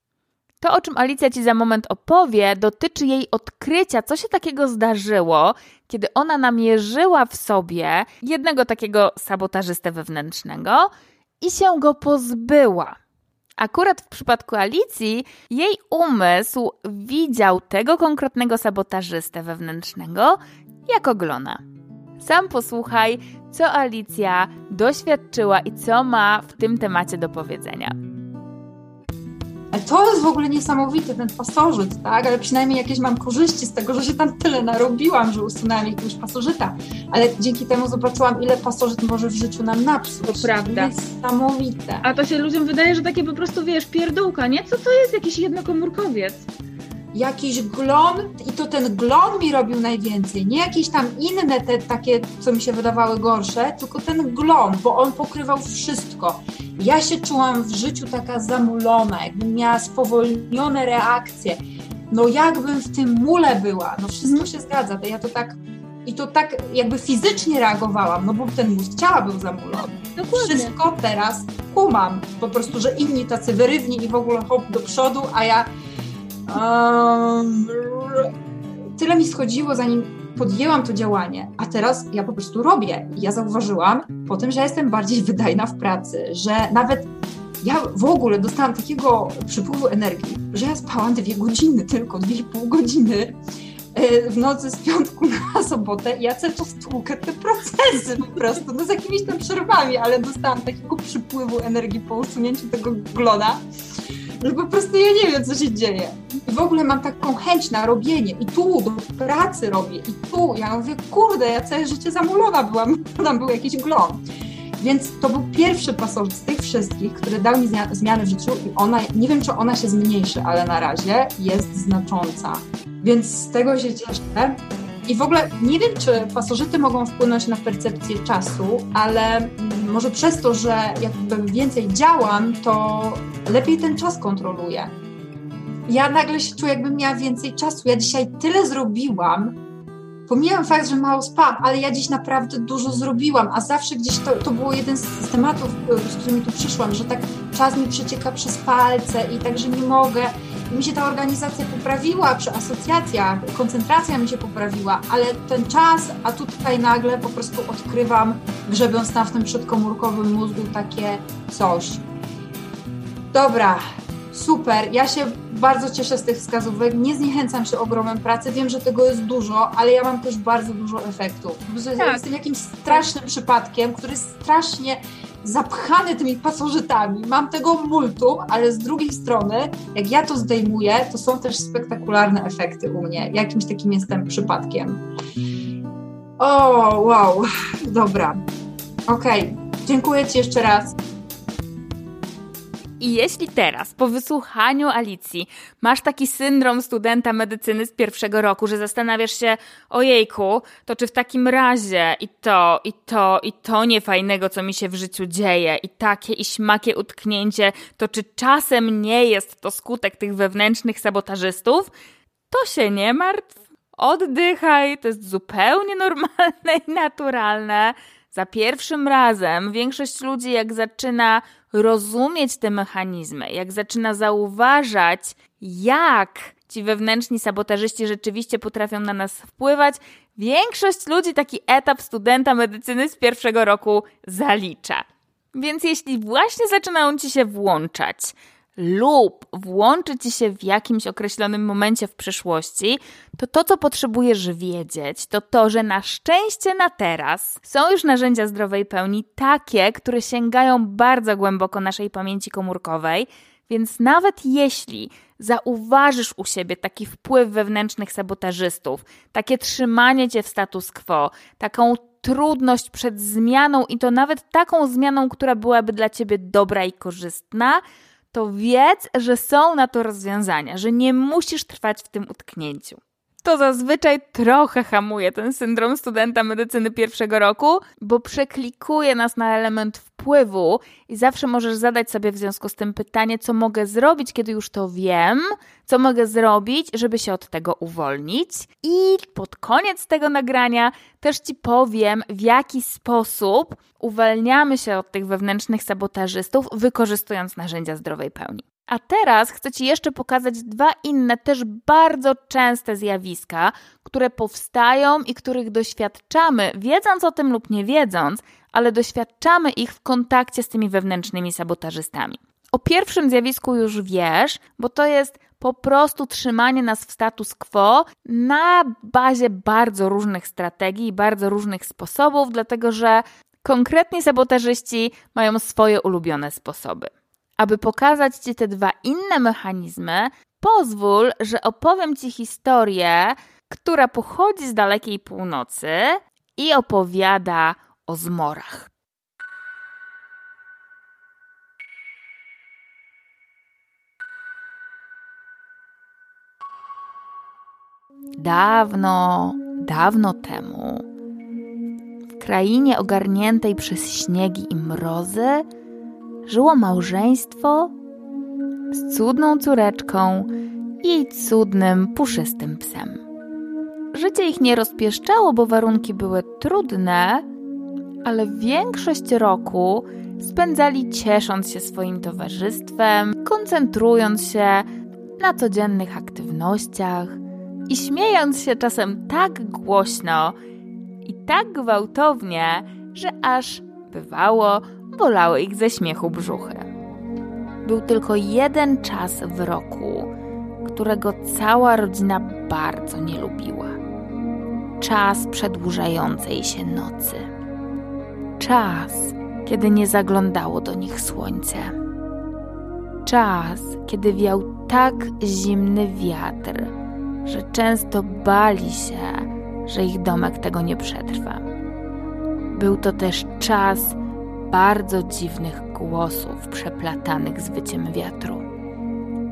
To, o czym Alicja Ci za moment opowie, dotyczy jej odkrycia, co się takiego zdarzyło, kiedy ona namierzyła w sobie jednego takiego sabotażystę wewnętrznego i się go pozbyła. Akurat w przypadku Alicji, jej umysł widział tego konkretnego sabotażystę wewnętrznego jako glona. Sam posłuchaj, co Alicja doświadczyła i co ma w tym temacie do powiedzenia. Ale to jest w ogóle niesamowity ten pasożyt, tak? Ale przynajmniej jakieś mam korzyści z tego, że się tam tyle narobiłam, że usunęłam jakiegoś pasożyta. Ale dzięki temu zobaczyłam, ile pasożyt może w życiu nam napsuć. To prawda. Niesamowite. A to się ludziom wydaje, że takie po prostu, wiesz, pierdółka, nie? Co to jest jakiś jednokomórkowiec? Jakiś glon i to ten glon mi robił najwięcej, nie jakieś tam inne te takie, co mi się wydawały gorsze, tylko ten glon, bo on pokrywał wszystko. Ja się czułam w życiu taka zamulona, jakbym miała spowolnione reakcje. No jakbym w tym mule była, no wszystko mm. się zgadza, to ja to tak i to tak jakby fizycznie reagowałam, no bo ten mózg ciała był zamulony. Dokładnie. Wszystko teraz kumam, po prostu, że inni tacy wyrywni i w ogóle hop do przodu, a ja tyle mi schodziło, zanim podjęłam to działanie, a teraz ja po prostu robię. I ja zauważyłam po tym, że jestem bardziej wydajna w pracy, że nawet ja w ogóle dostałam takiego przypływu energii, że ja spałam dwie godziny tylko, dwie i pół godziny e, w nocy z piątku na sobotę ja cały czas tłukę te procesy po prostu, no z jakimiś tam przerwami, ale dostałam takiego przypływu energii po usunięciu tego glona, że po prostu ja nie wiem, co się dzieje. I w ogóle mam taką chęć na robienie i tu do pracy robię i tu. Ja mówię, kurde, ja całe życie zamulona byłam, tam był jakiś glon. Więc to był pierwszy pasożyt z tych wszystkich, który dał mi zmiany w życiu i ona, nie wiem, czy ona się zmniejszy, ale na razie jest znacząca. Więc z tego się cieszę. I w ogóle nie wiem, czy pasożyty mogą wpłynąć na percepcję czasu, ale może przez to, że jakby więcej działam, to lepiej ten czas kontroluję. Ja nagle się czuję, jakbym miała więcej czasu. Ja dzisiaj tyle zrobiłam, Pomijam fakt, że mało spam, ale ja dziś naprawdę dużo zrobiłam, a zawsze gdzieś to, to było jeden z, tematów, z którymi tu przyszłam, że tak czas mi przecieka przez palce i także nie mogę mi się ta organizacja poprawiła przy asocjacjach, koncentracja mi się poprawiła, ale ten czas, a tutaj nagle po prostu odkrywam, grzebiąc tam w tym przedkomórkowym mózgu takie coś. Dobra, Super, ja się bardzo cieszę z tych wskazówek, nie zniechęcam się ogromem pracy, wiem, że tego jest dużo, ale ja mam też bardzo dużo efektów. Tak. Jestem jakimś strasznym przypadkiem, który strasznie zapchany tymi pasożytami. Mam tego multum, ale z drugiej strony, jak ja to zdejmuję, to są też spektakularne efekty u mnie. Jakimś takim jestem przypadkiem. O, wow, dobra. Okej, okay. dziękuję Ci jeszcze raz. I jeśli teraz, po wysłuchaniu Alicji, masz taki syndrom studenta medycyny z pierwszego roku, że zastanawiasz się, ojejku, to czy w takim razie i to, i to, i to niefajnego, co mi się w życiu dzieje, i takie, i śmakie utknięcie, to czy czasem nie jest to skutek tych wewnętrznych sabotażystów, to się nie martw. Oddychaj, to jest zupełnie normalne i naturalne. Za pierwszym razem większość ludzi, jak zaczyna rozumieć te mechanizmy, jak zaczyna zauważać, jak ci wewnętrzni sabotażyści rzeczywiście potrafią na nas wpływać, większość ludzi taki etap studenta medycyny z pierwszego roku zalicza. Więc jeśli właśnie zaczynają ci się włączać lub włączy ci się w jakimś określonym momencie w przyszłości, to to, co potrzebujesz wiedzieć, to to, że na szczęście na teraz są już narzędzia zdrowej pełni takie, które sięgają bardzo głęboko naszej pamięci komórkowej, więc nawet jeśli zauważysz u siebie taki wpływ wewnętrznych sabotażystów, takie trzymanie cię w status quo, taką trudność przed zmianą i to nawet taką zmianą, która byłaby dla ciebie dobra i korzystna, to wiedz, że są na to rozwiązania, że nie musisz trwać w tym utknięciu to zazwyczaj trochę hamuje ten syndrom studenta medycyny pierwszego roku, bo przeklikuje nas na element wpływu i zawsze możesz zadać sobie w związku z tym pytanie, co mogę zrobić, kiedy już to wiem, co mogę zrobić, żeby się od tego uwolnić. I pod koniec tego nagrania też Ci powiem, w jaki sposób uwalniamy się od tych wewnętrznych sabotażystów, wykorzystując narzędzia zdrowej pełni. A teraz chcę Ci jeszcze pokazać dwa inne, też bardzo częste zjawiska, które powstają i których doświadczamy, wiedząc o tym lub nie wiedząc, ale doświadczamy ich w kontakcie z tymi wewnętrznymi sabotażystami. O pierwszym zjawisku już wiesz, bo to jest po prostu trzymanie nas w status quo na bazie bardzo różnych strategii i bardzo różnych sposobów, dlatego że konkretni sabotażyści mają swoje ulubione sposoby. Aby pokazać Ci te dwa inne mechanizmy, pozwól, że opowiem Ci historię, która pochodzi z dalekiej północy i opowiada o zmorach. Dawno, dawno temu, w krainie ogarniętej przez śniegi i mrozy, żyło małżeństwo z cudną córeczką i jej cudnym, puszystym psem. Życie ich nie rozpieszczało, bo warunki były trudne, ale większość roku spędzali ciesząc się swoim towarzystwem, koncentrując się na codziennych aktywnościach i śmiejąc się czasem tak głośno i tak gwałtownie, że aż bywało bolały ich ze śmiechu brzuchy. Był tylko jeden czas w roku, którego cała rodzina bardzo nie lubiła. Czas przedłużającej się nocy. Czas, kiedy nie zaglądało do nich słońce. Czas, kiedy wiał tak zimny wiatr, że często bali się, że ich domek tego nie przetrwa. Był to też czas, bardzo dziwnych głosów przeplatanych z wyciem wiatru.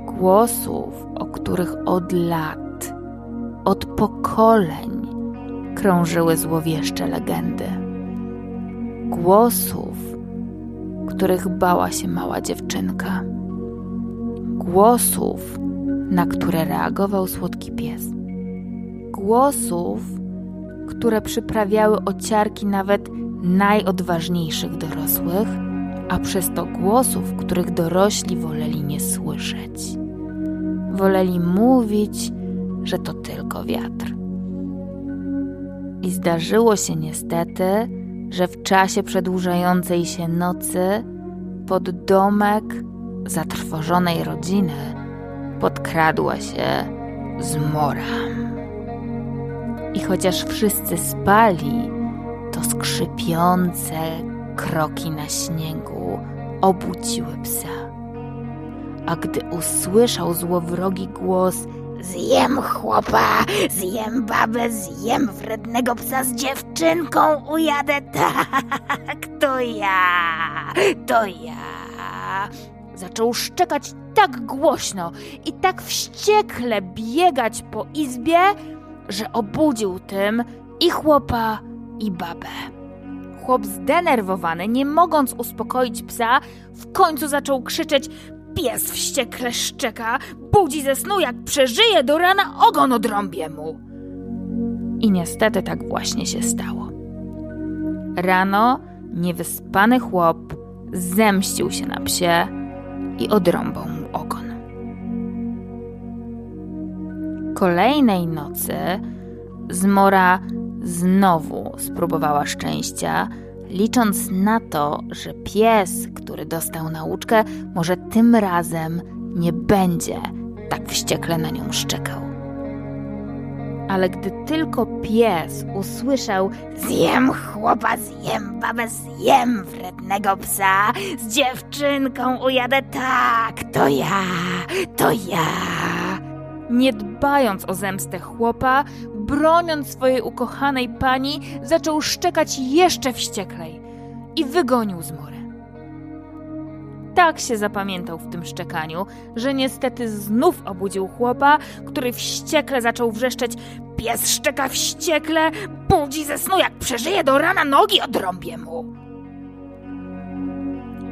Głosów, o których od lat, od pokoleń krążyły złowieszcze legendy. Głosów, których bała się mała dziewczynka. Głosów, na które reagował słodki pies. Głosów, które przyprawiały ociarki nawet najodważniejszych dorosłych, a przez to głosów, których dorośli woleli nie słyszeć. Woleli mówić, że to tylko wiatr. I zdarzyło się niestety, że w czasie przedłużającej się nocy pod domek zatrwożonej rodziny podkradła się zmora. I chociaż wszyscy spali, to skrzypiące kroki na śniegu obudziły psa. A gdy usłyszał złowrogi głos Zjem chłopa, zjem babę, zjem wrednego psa z dziewczynką, ujadę tak, to ja, to ja. Zaczął szczekać tak głośno i tak wściekle biegać po izbie, że obudził tym i chłopa, i babę. Chłop zdenerwowany, nie mogąc uspokoić psa, w końcu zaczął krzyczeć: Pies wściekle szczeka, budzi ze snu, jak przeżyje do rana, ogon odrąbię mu. I niestety tak właśnie się stało. Rano niewyspany chłop zemścił się na psie i odrąbał mu ogon. Kolejnej nocy zmora znowu spróbowała szczęścia, licząc na to, że pies, który dostał nauczkę, może tym razem nie będzie tak wściekle na nią szczekał. Ale gdy tylko pies usłyszał Zjem chłopa, zjem babę, zjem wrednego psa, z dziewczynką ujadę, tak, to ja, to ja. Nie dbając o zemstę chłopa, broniąc swojej ukochanej pani, zaczął szczekać jeszcze wścieklej i wygonił zmorę. Tak się zapamiętał w tym szczekaniu, że niestety znów obudził chłopa, który wściekle zaczął wrzeszczeć Pies szczeka wściekle, budzi ze snu, jak przeżyje do rana, nogi odrąbię mu.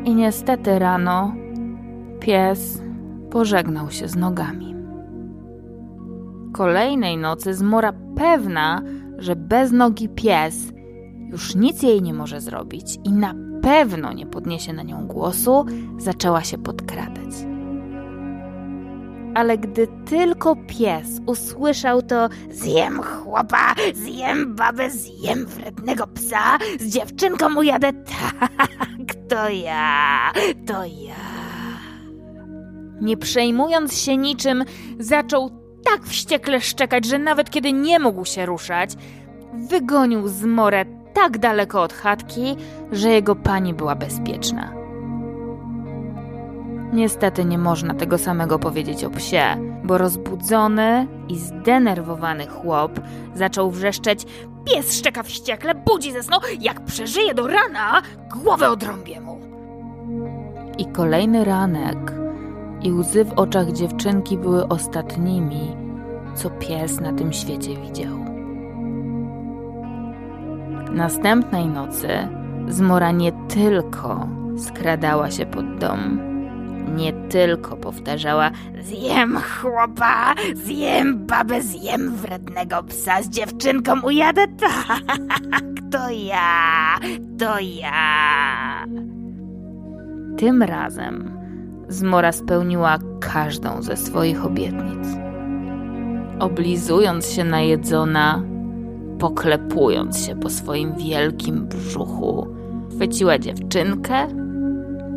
I niestety rano pies pożegnał się z nogami. Kolejnej nocy zmora pewna, że bez nogi pies już nic jej nie może zrobić i na pewno nie podniesie na nią głosu, zaczęła się podkradać. Ale gdy tylko pies usłyszał to zjem chłopa, zjem babę, zjem wrednego psa, z dziewczynką ujadę, tak, to ja, to ja. Nie przejmując się niczym, zaczął tak wściekle szczekać, że nawet kiedy nie mógł się ruszać, wygonił zmorę tak daleko od chatki, że jego pani była bezpieczna. Niestety nie można tego samego powiedzieć o psie, bo rozbudzony i zdenerwowany chłop zaczął wrzeszczeć Pies szczeka wściekle, budzi ze snu, jak przeżyje do rana, głowę odrąbię mu. I kolejny ranek i łzy w oczach dziewczynki były ostatnimi, co pies na tym świecie widział. Następnej nocy zmora nie tylko skradała się pod dom, nie tylko powtarzała Zjem chłopa, zjem babę, zjem wrednego psa, z dziewczynką ujadę, tak, to ja, to ja. Tym razem zmora spełniła każdą ze swoich obietnic. Oblizując się najedzona, poklepując się po swoim wielkim brzuchu, chwyciła dziewczynkę,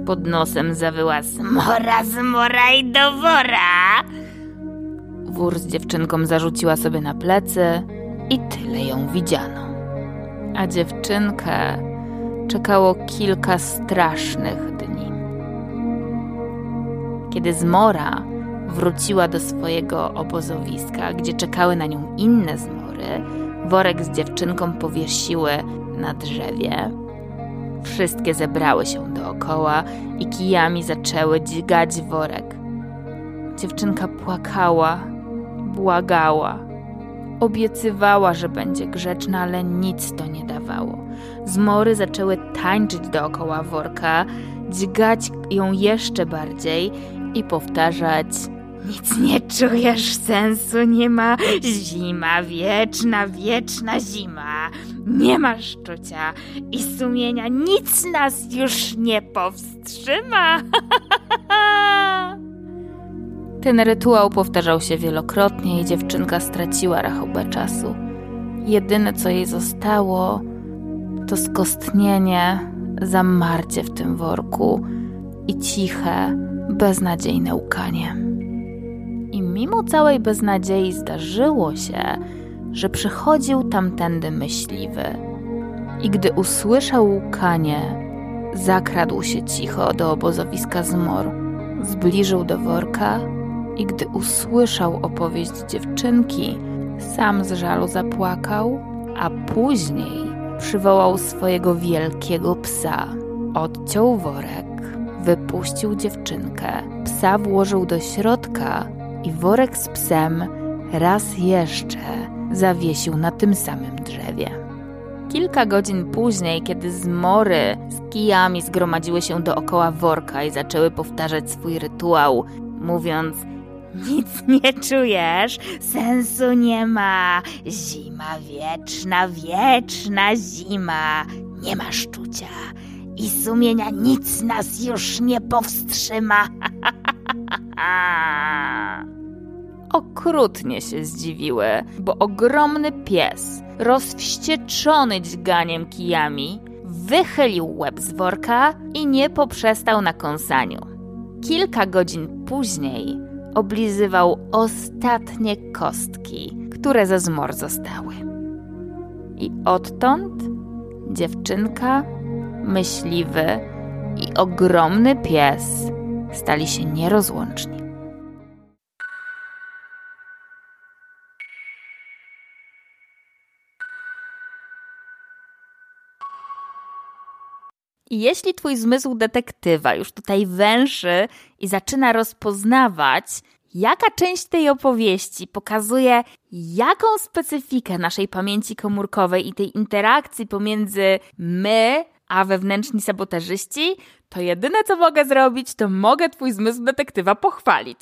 pod nosem zawyła zmora, zmora i do wora. Wór z dziewczynką zarzuciła sobie na plecy i tyle ją widziano. A dziewczynkę czekało kilka strasznych. Kiedy zmora wróciła do swojego obozowiska, gdzie czekały na nią inne zmory, worek z dziewczynką powiesiły na drzewie. Wszystkie zebrały się dookoła i kijami zaczęły dźgać worek. Dziewczynka płakała, błagała, obiecywała, że będzie grzeczna, ale nic to nie dawało. Zmory zaczęły tańczyć dookoła worka, dźgać ją jeszcze bardziej i powtarzać nic nie czujesz, sensu nie ma. Zima wieczna, wieczna zima. Nie ma szczucia i sumienia. Nic nas już nie powstrzyma. Ten rytuał powtarzał się wielokrotnie i dziewczynka straciła rachubę czasu. Jedyne, co jej zostało, to skostnienie, zamarcie w tym worku i ciche, beznadziejne łkanie. I mimo całej beznadziei zdarzyło się, że przychodził tamtędy myśliwy. I gdy usłyszał łkanie, zakradł się cicho do obozowiska zmor, zbliżył do worka i gdy usłyszał opowieść dziewczynki, sam z żalu zapłakał, a później przywołał swojego wielkiego psa. Odciął worek, wypuścił dziewczynkę, psa włożył do środka i worek z psem raz jeszcze zawiesił na tym samym drzewie. Kilka godzin później, kiedy zmory z kijami zgromadziły się dookoła worka i zaczęły powtarzać swój rytuał, mówiąc: Nic nie czujesz, sensu nie ma, zima wieczna, wieczna zima, nie masz czucia i sumienia nic nas już nie powstrzyma. Okrutnie się zdziwiły, bo ogromny pies, rozwścieczony dźganiem kijami, wychylił łeb z worka i nie poprzestał na kąsaniu. Kilka godzin później oblizywał ostatnie kostki, które ze zmor zostały. I odtąd dziewczynka, myśliwy i ogromny pies stali się nierozłączni. Jeśli twój zmysł detektywa już tutaj węszy i zaczyna rozpoznawać, jaka część tej opowieści pokazuje, jaką specyfikę naszej pamięci komórkowej i tej interakcji pomiędzy my a wewnętrzni sabotażyści, to jedyne co mogę zrobić, to mogę twój zmysł detektywa pochwalić.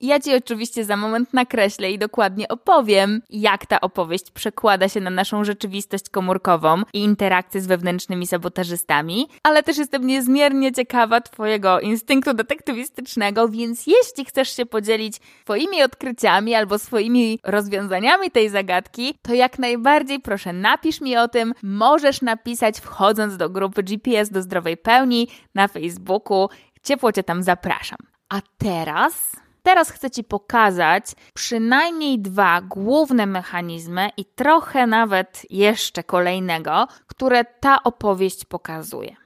Ja Ci oczywiście za moment nakreślę i dokładnie opowiem, jak ta opowieść przekłada się na naszą rzeczywistość komórkową i interakcję z wewnętrznymi sabotażystami, ale też jestem niezmiernie ciekawa Twojego instynktu detektywistycznego, więc jeśli chcesz się podzielić Twoimi odkryciami albo swoimi rozwiązaniami tej zagadki, to jak najbardziej proszę napisz mi o tym. Możesz napisać wchodząc do grupy GPS do zdrowej pełni na Facebooku. Ciepło Cię tam zapraszam. A teraz Teraz chcę Ci pokazać przynajmniej dwa główne mechanizmy i trochę nawet jeszcze kolejnego, które ta opowieść pokazuje.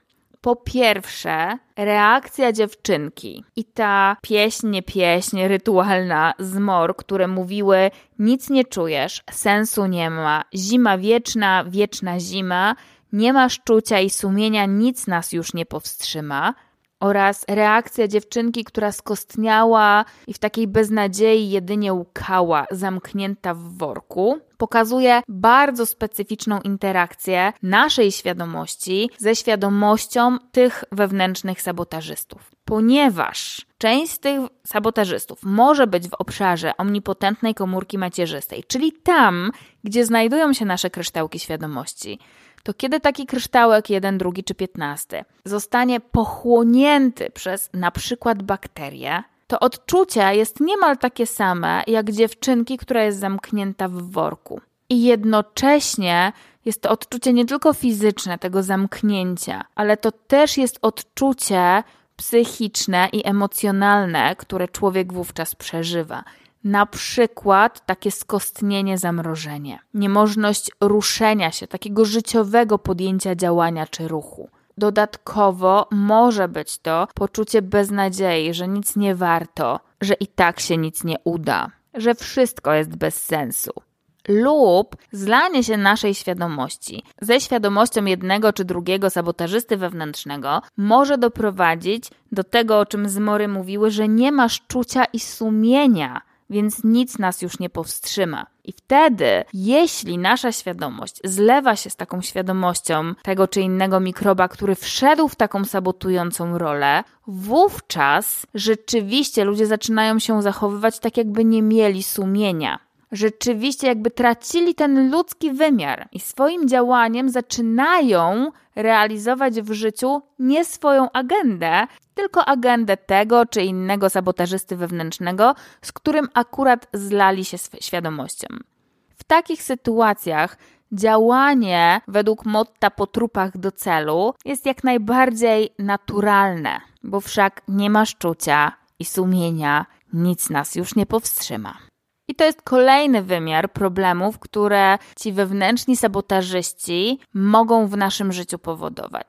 Po pierwsze, reakcja dziewczynki i ta pieśń, pieśń, rytualna zmor, które mówiły: Nic nie czujesz, sensu nie ma, zima wieczna, wieczna zima, nie masz czucia i sumienia, nic nas już nie powstrzyma oraz reakcja dziewczynki, która skostniała i w takiej beznadziei jedynie łkała, zamknięta w worku, pokazuje bardzo specyficzną interakcję naszej świadomości ze świadomością tych wewnętrznych sabotażystów. Ponieważ część z tych sabotażystów może być w obszarze omnipotentnej komórki macierzystej, czyli tam, gdzie znajdują się nasze kryształki świadomości, to kiedy taki kryształek, jeden, drugi czy piętnasty, zostanie pochłonięty przez na przykład bakterię, to odczucie jest niemal takie same jak dziewczynki, która jest zamknięta w worku. I jednocześnie jest to odczucie nie tylko fizyczne tego zamknięcia, ale to też jest odczucie psychiczne i emocjonalne, które człowiek wówczas przeżywa. Na przykład takie skostnienie, zamrożenie, niemożność ruszenia się, takiego życiowego podjęcia działania czy ruchu. Dodatkowo może być to poczucie beznadziei, że nic nie warto, że i tak się nic nie uda, że wszystko jest bez sensu. Lub zlanie się naszej świadomości ze świadomością jednego czy drugiego sabotażysty wewnętrznego może doprowadzić do tego, o czym zmory mówiły, że nie masz czucia i sumienia więc nic nas już nie powstrzyma. I wtedy, jeśli nasza świadomość zlewa się z taką świadomością tego czy innego mikroba, który wszedł w taką sabotującą rolę, wówczas rzeczywiście ludzie zaczynają się zachowywać tak, jakby nie mieli sumienia rzeczywiście jakby tracili ten ludzki wymiar i swoim działaniem zaczynają realizować w życiu nie swoją agendę, tylko agendę tego czy innego sabotażysty wewnętrznego, z którym akurat zlali się świadomością. W takich sytuacjach działanie według motta po trupach do celu jest jak najbardziej naturalne, bo wszak nie masz czucia i sumienia, nic nas już nie powstrzyma. I to jest kolejny wymiar problemów, które ci wewnętrzni sabotażyści mogą w naszym życiu powodować.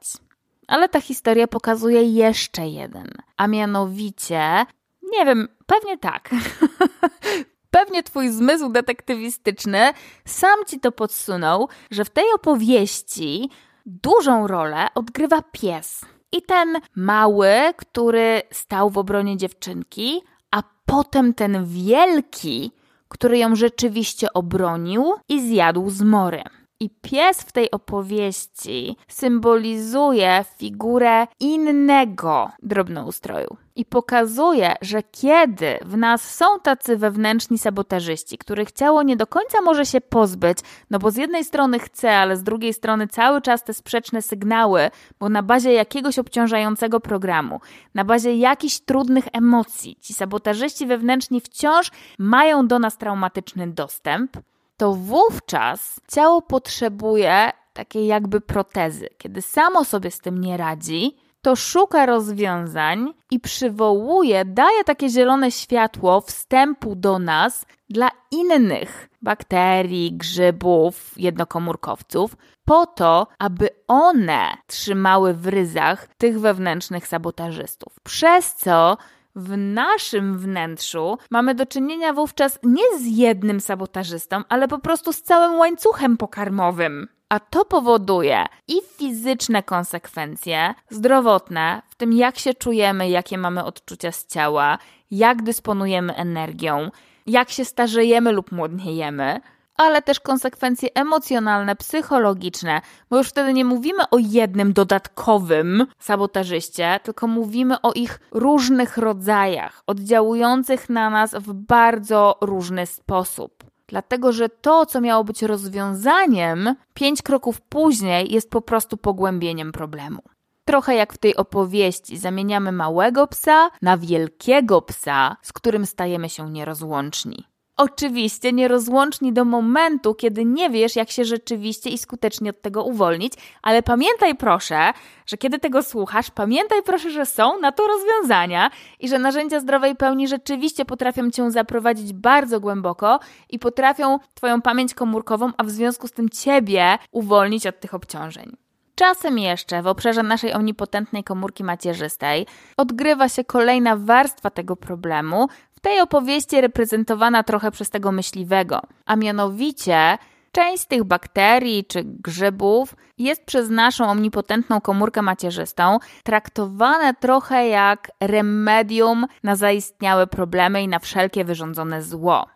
Ale ta historia pokazuje jeszcze jeden, a mianowicie, nie wiem, pewnie tak. pewnie twój zmysł detektywistyczny sam ci to podsunął, że w tej opowieści dużą rolę odgrywa pies. I ten mały, który stał w obronie dziewczynki, a potem ten wielki, który ją rzeczywiście obronił i zjadł zmory. I pies w tej opowieści symbolizuje figurę innego drobnoustroju. I pokazuje, że kiedy w nas są tacy wewnętrzni sabotażyści, których ciało nie do końca może się pozbyć, no bo z jednej strony chce, ale z drugiej strony cały czas te sprzeczne sygnały, bo na bazie jakiegoś obciążającego programu, na bazie jakichś trudnych emocji, ci sabotażyści wewnętrzni wciąż mają do nas traumatyczny dostęp, to wówczas ciało potrzebuje takiej jakby protezy. Kiedy samo sobie z tym nie radzi, to szuka rozwiązań i przywołuje, daje takie zielone światło wstępu do nas dla innych bakterii, grzybów, jednokomórkowców, po to, aby one trzymały w ryzach tych wewnętrznych sabotażystów. Przez co w naszym wnętrzu mamy do czynienia wówczas nie z jednym sabotażystą, ale po prostu z całym łańcuchem pokarmowym. A to powoduje i fizyczne konsekwencje, zdrowotne, w tym jak się czujemy, jakie mamy odczucia z ciała, jak dysponujemy energią, jak się starzejemy lub młodniejemy, ale też konsekwencje emocjonalne, psychologiczne, bo już wtedy nie mówimy o jednym dodatkowym sabotażyście, tylko mówimy o ich różnych rodzajach, oddziałujących na nas w bardzo różny sposób. Dlatego, że to, co miało być rozwiązaniem, pięć kroków później jest po prostu pogłębieniem problemu. Trochę jak w tej opowieści, zamieniamy małego psa na wielkiego psa, z którym stajemy się nierozłączni. Oczywiście nierozłączni do momentu, kiedy nie wiesz, jak się rzeczywiście i skutecznie od tego uwolnić, ale pamiętaj proszę, że kiedy tego słuchasz, pamiętaj proszę, że są na to rozwiązania i że narzędzia zdrowej pełni rzeczywiście potrafią cię zaprowadzić bardzo głęboko i potrafią twoją pamięć komórkową, a w związku z tym ciebie uwolnić od tych obciążeń. Czasem jeszcze w obszarze naszej omnipotentnej komórki macierzystej odgrywa się kolejna warstwa tego problemu, tej opowieści reprezentowana trochę przez tego myśliwego, a mianowicie część z tych bakterii czy grzybów jest przez naszą omnipotentną komórkę macierzystą traktowane trochę jak remedium na zaistniałe problemy i na wszelkie wyrządzone zło.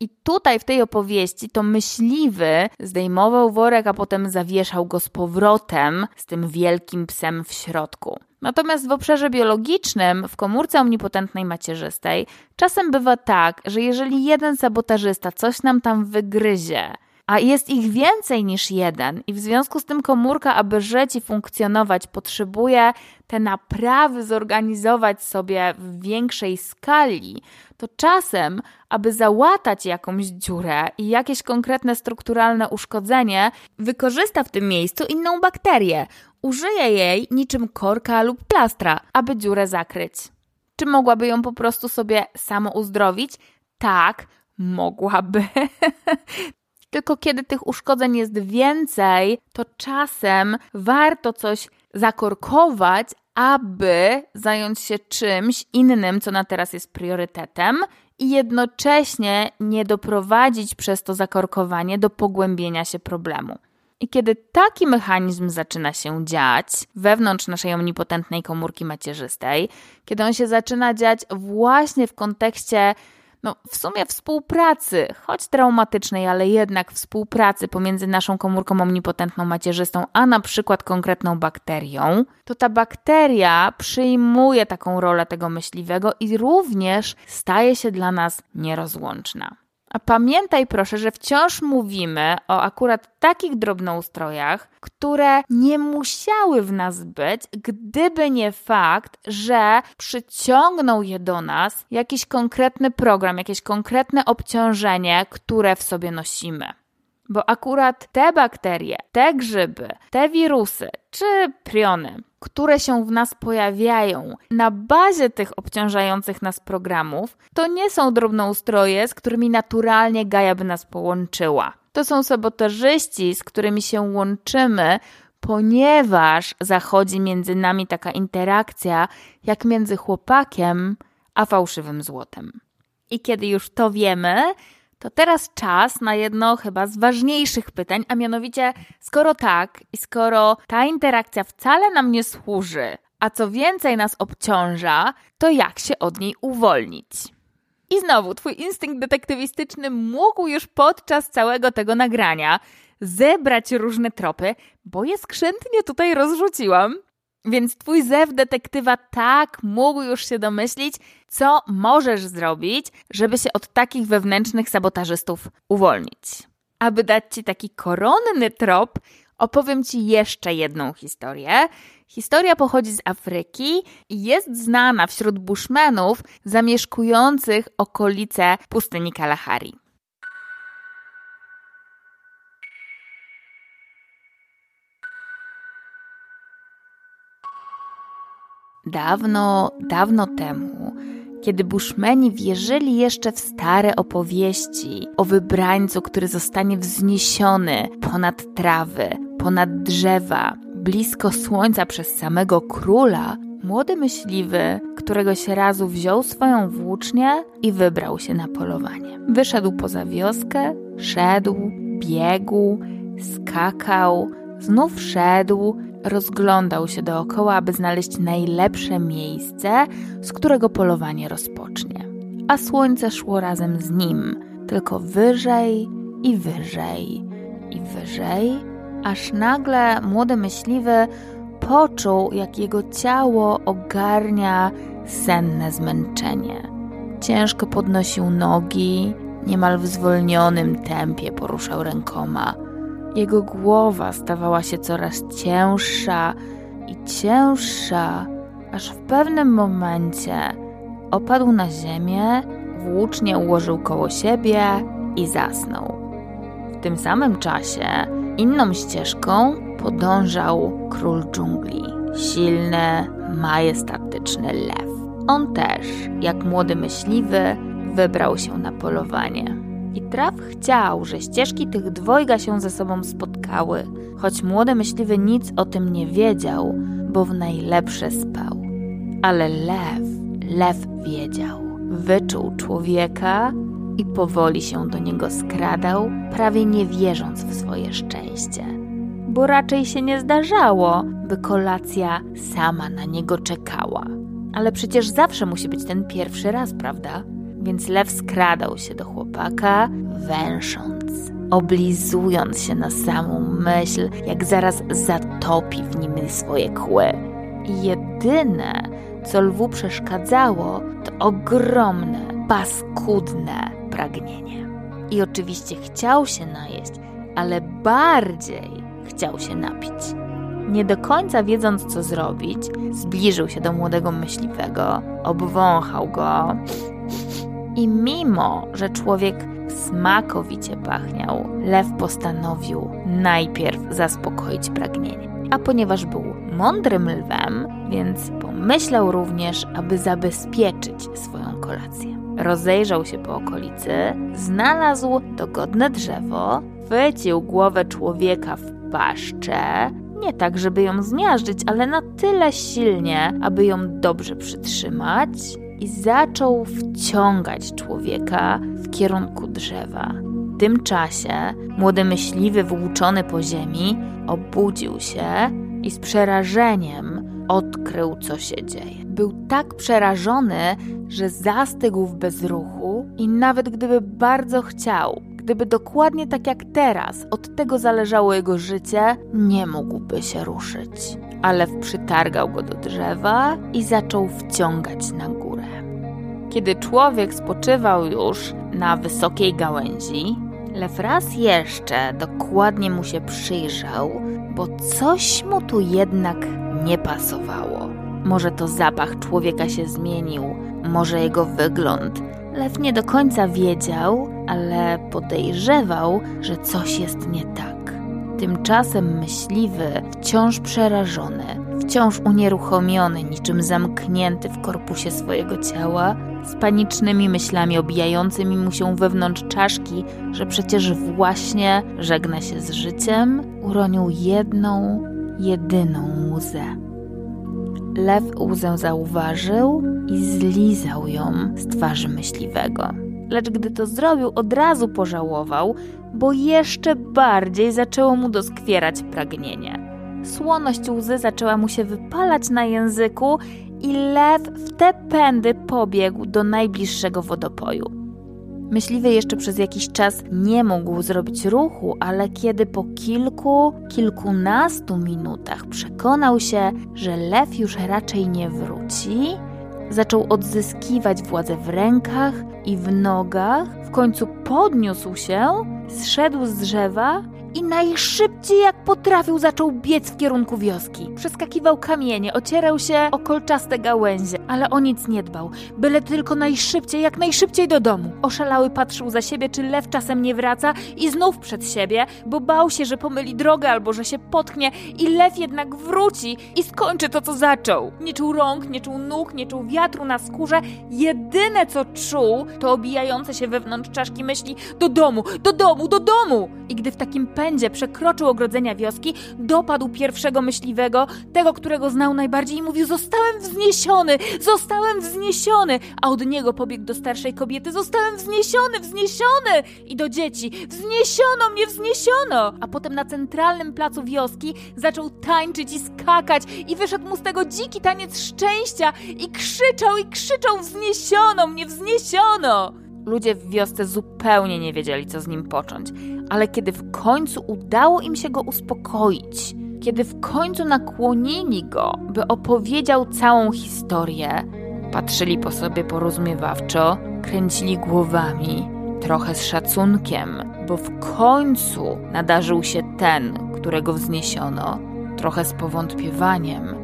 I tutaj w tej opowieści to myśliwy zdejmował worek, a potem zawieszał go z powrotem z tym wielkim psem w środku. Natomiast w obszarze biologicznym, w komórce omnipotentnej macierzystej, czasem bywa tak, że jeżeli jeden sabotażysta coś nam tam wygryzie, a jest ich więcej niż jeden, i w związku z tym komórka, aby żyć i funkcjonować, potrzebuje te naprawy zorganizować sobie w większej skali, to czasem, aby załatać jakąś dziurę i jakieś konkretne strukturalne uszkodzenie, wykorzysta w tym miejscu inną bakterię. Użyje jej niczym korka lub plastra, aby dziurę zakryć. Czy mogłaby ją po prostu sobie samo uzdrowić? Tak, mogłaby. Tylko kiedy tych uszkodzeń jest więcej, to czasem warto coś zakorkować, aby zająć się czymś innym, co na teraz jest priorytetem, i jednocześnie nie doprowadzić przez to zakorkowanie do pogłębienia się problemu. I kiedy taki mechanizm zaczyna się dziać wewnątrz naszej omnipotentnej komórki macierzystej, kiedy on się zaczyna dziać właśnie w kontekście no, w sumie współpracy, choć traumatycznej, ale jednak współpracy pomiędzy naszą komórką omnipotentną macierzystą, a na przykład konkretną bakterią, to ta bakteria przyjmuje taką rolę tego myśliwego i również staje się dla nas nierozłączna. A pamiętaj proszę, że wciąż mówimy o akurat takich drobnoustrojach, które nie musiały w nas być, gdyby nie fakt, że przyciągnął je do nas jakiś konkretny program, jakieś konkretne obciążenie, które w sobie nosimy. Bo akurat te bakterie, te grzyby, te wirusy czy priony, które się w nas pojawiają na bazie tych obciążających nas programów, to nie są drobnoustroje, z którymi naturalnie Gaja by nas połączyła. To są sabotażyści, z którymi się łączymy, ponieważ zachodzi między nami taka interakcja, jak między chłopakiem a fałszywym złotem. I kiedy już to wiemy, to teraz czas na jedno chyba z ważniejszych pytań, a mianowicie, skoro tak i skoro ta interakcja wcale nam nie służy, a co więcej nas obciąża, to jak się od niej uwolnić? I znowu, twój instynkt detektywistyczny mógł już podczas całego tego nagrania zebrać różne tropy, bo je skrzętnie tutaj rozrzuciłam. Więc twój zew detektywa tak mógł już się domyślić, co możesz zrobić, żeby się od takich wewnętrznych sabotażystów uwolnić. Aby dać ci taki koronny trop, opowiem ci jeszcze jedną historię. Historia pochodzi z Afryki i jest znana wśród bushmenów zamieszkujących okolice pustyni Kalahari. Dawno, dawno temu, kiedy Bushmeni wierzyli jeszcze w stare opowieści o wybrańcu, który zostanie wzniesiony ponad trawy, ponad drzewa, blisko słońca przez samego króla, młody myśliwy któregoś razu wziął swoją włócznię i wybrał się na polowanie. Wyszedł poza wioskę, szedł, biegł, skakał, znów szedł, rozglądał się dookoła, aby znaleźć najlepsze miejsce, z którego polowanie rozpocznie. A słońce szło razem z nim, tylko wyżej i wyżej i wyżej, aż nagle młody myśliwy poczuł, jak jego ciało ogarnia senne zmęczenie. Ciężko podnosił nogi, niemal w zwolnionym tempie poruszał rękoma jego głowa stawała się coraz cięższa i cięższa, aż w pewnym momencie opadł na ziemię, włócznie ułożył koło siebie i zasnął. W tym samym czasie inną ścieżką podążał król dżungli, silny, majestatyczny lew. On też, jak młody myśliwy, wybrał się na polowanie. I traf chciał, że ścieżki tych dwojga się ze sobą spotkały, choć młody myśliwy nic o tym nie wiedział, bo w najlepsze spał. Ale lew, lew wiedział. Wyczuł człowieka i powoli się do niego skradał, prawie nie wierząc w swoje szczęście. Bo raczej się nie zdarzało, by kolacja sama na niego czekała. Ale przecież zawsze musi być ten pierwszy raz, prawda? Więc lew skradał się do chłopaka, węsząc, oblizując się na samą myśl, jak zaraz zatopi w nim swoje kły. Jedyne, co lwu przeszkadzało, to ogromne, paskudne pragnienie. I oczywiście chciał się najeść, ale bardziej chciał się napić. Nie do końca wiedząc, co zrobić, zbliżył się do młodego myśliwego, obwąchał go i mimo, że człowiek smakowicie pachniał, lew postanowił najpierw zaspokoić pragnienie. A ponieważ był mądrym lwem, więc pomyślał również, aby zabezpieczyć swoją kolację. Rozejrzał się po okolicy, znalazł dogodne drzewo, chwycił głowę człowieka w paszczę, nie tak, żeby ją zmiażdżyć, ale na tyle silnie, aby ją dobrze przytrzymać i zaczął wciągać człowieka w kierunku drzewa. W tym czasie młody myśliwy włóczony po ziemi obudził się i z przerażeniem odkrył, co się dzieje. Był tak przerażony, że zastygł w bezruchu i nawet gdyby bardzo chciał, gdyby dokładnie tak jak teraz od tego zależało jego życie, nie mógłby się ruszyć. Ale przytargał go do drzewa i zaczął wciągać na górę. Kiedy człowiek spoczywał już na wysokiej gałęzi, lew raz jeszcze dokładnie mu się przyjrzał, bo coś mu tu jednak nie pasowało. Może to zapach człowieka się zmienił, może jego wygląd. Lew nie do końca wiedział, ale podejrzewał, że coś jest nie tak. Tymczasem myśliwy, wciąż przerażony, wciąż unieruchomiony, niczym zamknięty w korpusie swojego ciała, z panicznymi myślami obijającymi mu się wewnątrz czaszki, że przecież właśnie żegna się z życiem, uronił jedną, jedyną łzę. Lew łzę zauważył i zlizał ją z twarzy myśliwego. Lecz gdy to zrobił, od razu pożałował, bo jeszcze bardziej zaczęło mu doskwierać pragnienie. Słoność łzy zaczęła mu się wypalać na języku i lew w te pędy pobiegł do najbliższego wodopoju. Myśliwy jeszcze przez jakiś czas nie mógł zrobić ruchu, ale kiedy po kilku, kilkunastu minutach przekonał się, że lew już raczej nie wróci, zaczął odzyskiwać władzę w rękach i w nogach, w końcu podniósł się, zszedł z drzewa i najszybciej jak potrafił zaczął biec w kierunku wioski. Przeskakiwał kamienie, ocierał się o kolczaste gałęzie, ale o nic nie dbał, byle tylko najszybciej, jak najszybciej do domu. Oszalały patrzył za siebie, czy lew czasem nie wraca i znów przed siebie, bo bał się, że pomyli drogę albo że się potknie i lew jednak wróci i skończy to, co zaczął. Nie czuł rąk, nie czuł nóg, nie czuł wiatru na skórze. Jedyne, co czuł, to obijające się wewnątrz czaszki myśli do domu, do domu, do domu. I gdy w takim pędzie przekroczył ogrodzenia wioski, dopadł pierwszego myśliwego, tego, którego znał najbardziej i mówił zostałem wzniesiony, zostałem wzniesiony, a od niego pobiegł do starszej kobiety, zostałem wzniesiony, wzniesiony! I do dzieci, wzniesiono mnie, wzniesiono, a potem na centralnym placu wioski zaczął tańczyć i skakać i wyszedł mu z tego dziki taniec szczęścia i krzyczał i krzyczał wzniesiono mnie, wzniesiono. Ludzie w wiosce zupełnie nie wiedzieli, co z nim począć, ale kiedy w końcu udało im się go uspokoić, kiedy w końcu nakłonili go, by opowiedział całą historię, patrzyli po sobie porozumiewawczo, kręcili głowami, trochę z szacunkiem, bo w końcu nadarzył się ten, którego wzniesiono, trochę z powątpiewaniem,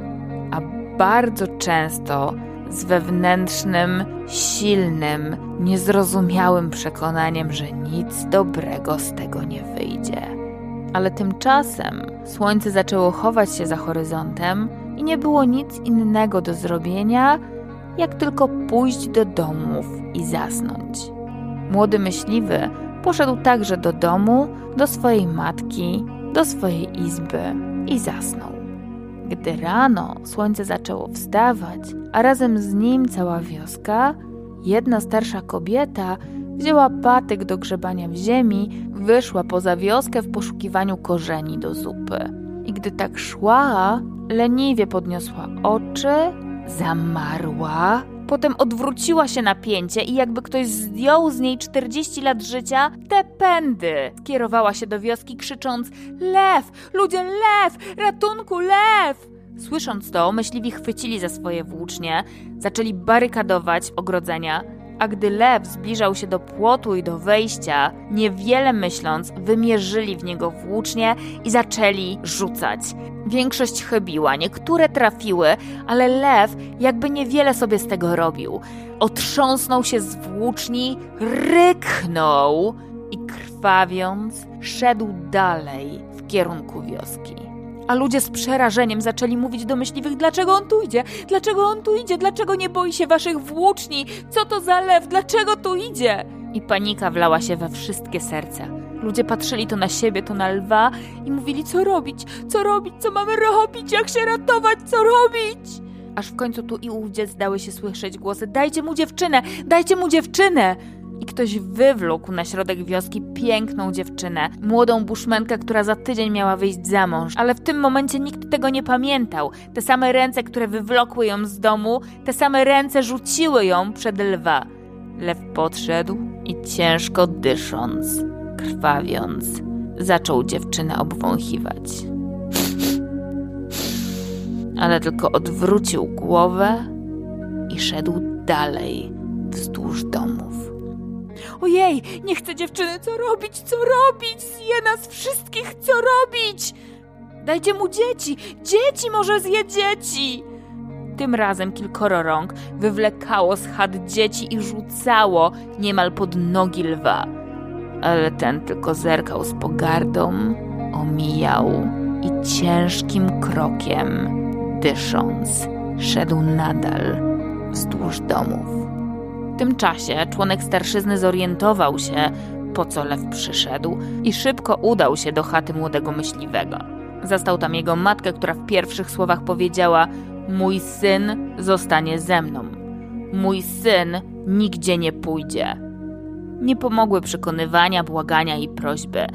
a bardzo często z wewnętrznym, silnym, niezrozumiałym przekonaniem, że nic dobrego z tego nie wyjdzie. Ale tymczasem słońce zaczęło chować się za horyzontem i nie było nic innego do zrobienia, jak tylko pójść do domów i zasnąć. Młody myśliwy poszedł także do domu, do swojej matki, do swojej izby i zasnął. Gdy rano słońce zaczęło wstawać, a razem z nim cała wioska, jedna starsza kobieta wzięła patyk do grzebania w ziemi, wyszła poza wioskę w poszukiwaniu korzeni do zupy. I gdy tak szła, leniwie podniosła oczy, zamarła, potem odwróciła się na pięcie i jakby ktoś zdjął z niej 40 lat życia, te pędy skierowała się do wioski krzycząc Lew! Ludzie, lew! Ratunku, lew! Słysząc to, myśliwi chwycili za swoje włócznie, zaczęli barykadować ogrodzenia, a gdy lew zbliżał się do płotu i do wejścia, niewiele myśląc, wymierzyli w niego włócznie i zaczęli rzucać. Większość chybiła, niektóre trafiły, ale lew jakby niewiele sobie z tego robił. Otrząsnął się z włóczni, ryknął i krwawiąc szedł dalej w kierunku wioski. A ludzie z przerażeniem zaczęli mówić do myśliwych, dlaczego on tu idzie? Dlaczego on tu idzie? Dlaczego nie boi się waszych włóczni? Co to za lew? Dlaczego tu idzie? I panika wlała się we wszystkie serca. Ludzie patrzyli to na siebie, to na lwa i mówili, co robić? Co robić? Co mamy robić? Jak się ratować? Co robić? Aż w końcu tu i ówdzie zdały się słyszeć głosy, dajcie mu dziewczynę! Dajcie mu dziewczynę! Ktoś wywlókł na środek wioski piękną dziewczynę, młodą buszmenkę, która za tydzień miała wyjść za mąż. Ale w tym momencie nikt tego nie pamiętał. Te same ręce, które wywlokły ją z domu, te same ręce rzuciły ją przed lwa. Lew podszedł i ciężko dysząc, krwawiąc, zaczął dziewczynę obwąchiwać. Ale tylko odwrócił głowę i szedł dalej wzdłuż domów. Ojej, nie chcę dziewczyny, co robić, co robić? Zje nas wszystkich, co robić? Dajcie mu dzieci, dzieci może zje dzieci! Tym razem kilkoro rąk wywlekało z chat dzieci i rzucało niemal pod nogi lwa. ale ten tylko zerkał z pogardą, omijał i ciężkim krokiem, dysząc, szedł nadal wzdłuż domów. Tym czasie członek starszyzny zorientował się, po co lew przyszedł i szybko udał się do chaty młodego myśliwego. Zastał tam jego matkę, która w pierwszych słowach powiedziała: Mój syn zostanie ze mną. Mój syn nigdzie nie pójdzie. Nie pomogły przekonywania, błagania i prośby.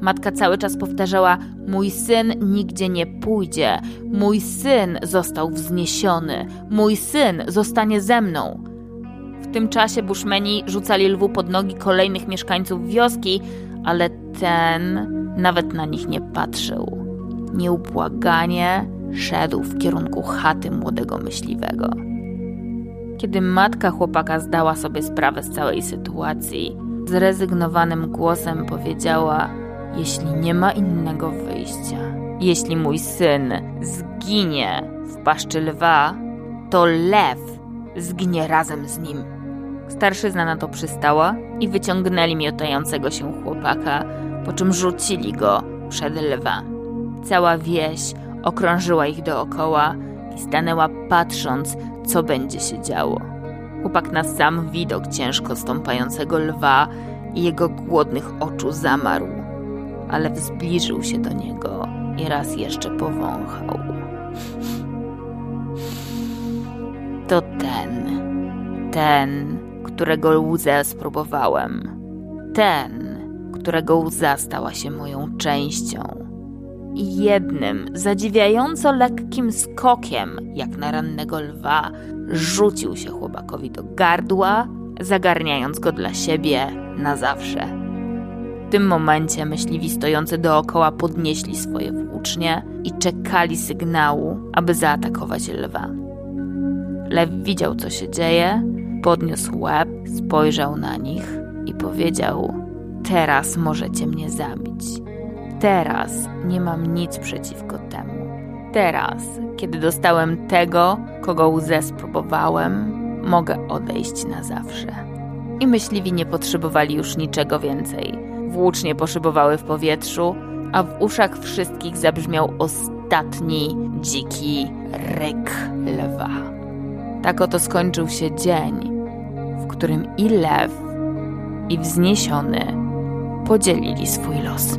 Matka cały czas powtarzała: Mój syn nigdzie nie pójdzie, mój syn został wzniesiony, mój syn zostanie ze mną. W tym czasie bushmeni rzucali lwu pod nogi kolejnych mieszkańców wioski, ale ten nawet na nich nie patrzył. Nieubłaganie szedł w kierunku chaty młodego myśliwego. Kiedy matka chłopaka zdała sobie sprawę z całej sytuacji, zrezygnowanym głosem powiedziała: Jeśli nie ma innego wyjścia, jeśli mój syn zginie w paszczy lwa, to lew zginie razem z nim. Starszyzna na to przystała i wyciągnęli miotającego się chłopaka, po czym rzucili go przed lwa. Cała wieś okrążyła ich dookoła i stanęła patrząc, co będzie się działo. Chłopak na sam widok ciężko stąpającego lwa i jego głodnych oczu zamarł, ale zbliżył się do niego i raz jeszcze powąchał. To ten, ten, którego łzę spróbowałem. Ten, którego łza stała się moją częścią. I jednym zadziwiająco lekkim skokiem, jak na rannego lwa, rzucił się chłopakowi do gardła, zagarniając go dla siebie na zawsze. W tym momencie myśliwi stojący dookoła podnieśli swoje włócznie i czekali sygnału, aby zaatakować lwa. Lew widział, co się dzieje, podniósł łeb, spojrzał na nich i powiedział: Teraz możecie mnie zabić. Teraz nie mam nic przeciwko temu. Teraz, kiedy dostałem tego, kogo łzę spróbowałem, mogę odejść na zawsze. I myśliwi nie potrzebowali już niczego więcej. Włócznie poszybowały w powietrzu, a w uszach wszystkich zabrzmiał ostatni dziki ryk lwa. Tak oto skończył się dzień, którym i lew, i wzniesiony podzielili swój los.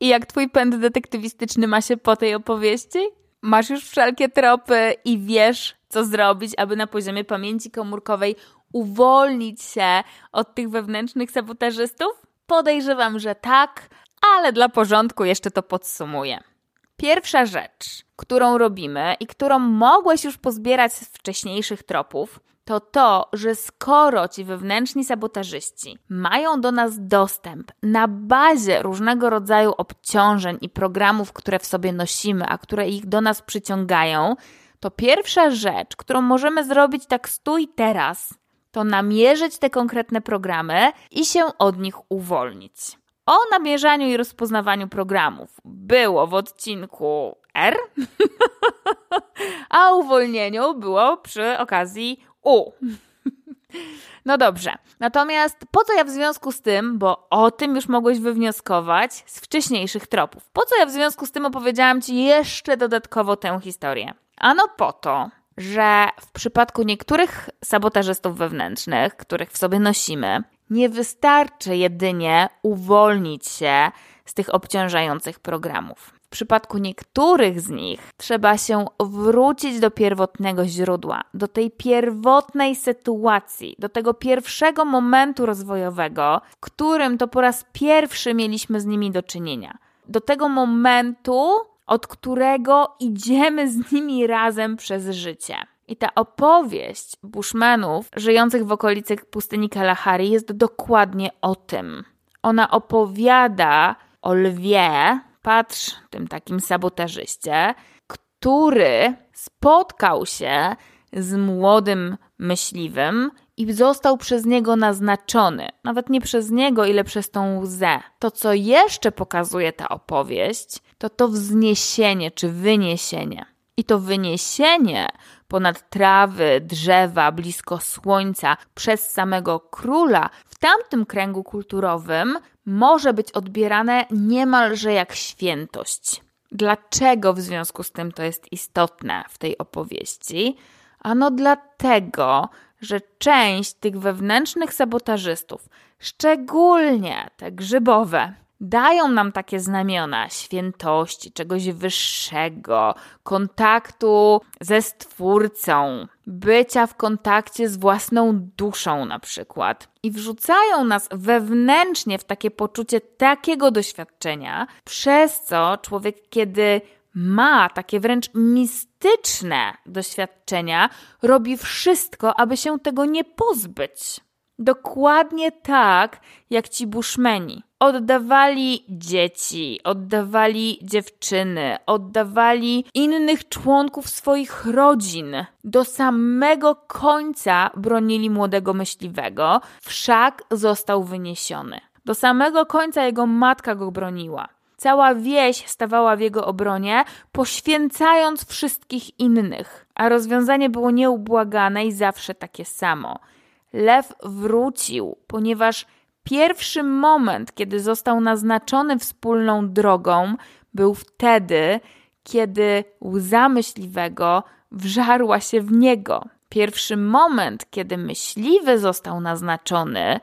I jak twój pęd detektywistyczny ma się po tej opowieści? Masz już wszelkie tropy i wiesz, co zrobić, aby na poziomie pamięci komórkowej uwolnić się od tych wewnętrznych sabotażystów? Podejrzewam, że tak, ale dla porządku jeszcze to podsumuję. Pierwsza rzecz, którą robimy i którą mogłeś już pozbierać z wcześniejszych tropów, to to, że skoro ci wewnętrzni sabotażyści mają do nas dostęp na bazie różnego rodzaju obciążeń i programów, które w sobie nosimy, a które ich do nas przyciągają, to pierwsza rzecz, którą możemy zrobić tak stój teraz, to namierzyć te konkretne programy i się od nich uwolnić. O namierzaniu i rozpoznawaniu programów było w odcinku R, a uwolnieniu było przy okazji U. No dobrze. Natomiast po co ja w związku z tym, bo o tym już mogłeś wywnioskować z wcześniejszych tropów, po co ja w związku z tym opowiedziałam Ci jeszcze dodatkowo tę historię? Ano po to, że w przypadku niektórych sabotażystów wewnętrznych, których w sobie nosimy, nie wystarczy jedynie uwolnić się z tych obciążających programów. W przypadku niektórych z nich trzeba się wrócić do pierwotnego źródła, do tej pierwotnej sytuacji, do tego pierwszego momentu rozwojowego, w którym to po raz pierwszy mieliśmy z nimi do czynienia. Do tego momentu, od którego idziemy z nimi razem przez życie. I ta opowieść Bushmanów żyjących w okolicy pustyni Kalahari jest dokładnie o tym. Ona opowiada o lwie, patrz, tym takim sabotażyście, który spotkał się z młodym myśliwym i został przez niego naznaczony. Nawet nie przez niego, ile przez tą łzę. To, co jeszcze pokazuje ta opowieść, to to wzniesienie czy wyniesienie. I to wyniesienie ponad trawy, drzewa, blisko słońca przez samego króla w tamtym kręgu kulturowym może być odbierane niemalże jak świętość. Dlaczego w związku z tym to jest istotne w tej opowieści? Ano dlatego, że część tych wewnętrznych sabotażystów, szczególnie te grzybowe, dają nam takie znamiona świętości, czegoś wyższego, kontaktu ze Stwórcą, bycia w kontakcie z własną duszą, na przykład. I wrzucają nas wewnętrznie w takie poczucie takiego doświadczenia, przez co człowiek, kiedy ma takie wręcz mistyczne doświadczenia, robi wszystko, aby się tego nie pozbyć. Dokładnie tak, jak ci bushmeni. Oddawali dzieci, oddawali dziewczyny, oddawali innych członków swoich rodzin. Do samego końca bronili młodego myśliwego, wszak został wyniesiony. Do samego końca jego matka go broniła. Cała wieś stawała w jego obronie, poświęcając wszystkich innych. A rozwiązanie było nieubłagane i zawsze takie samo. Lew wrócił, ponieważ pierwszy moment, kiedy został naznaczony wspólną drogą, był wtedy, kiedy łza myśliwego wżarła się w niego. Pierwszy moment, kiedy myśliwy został naznaczony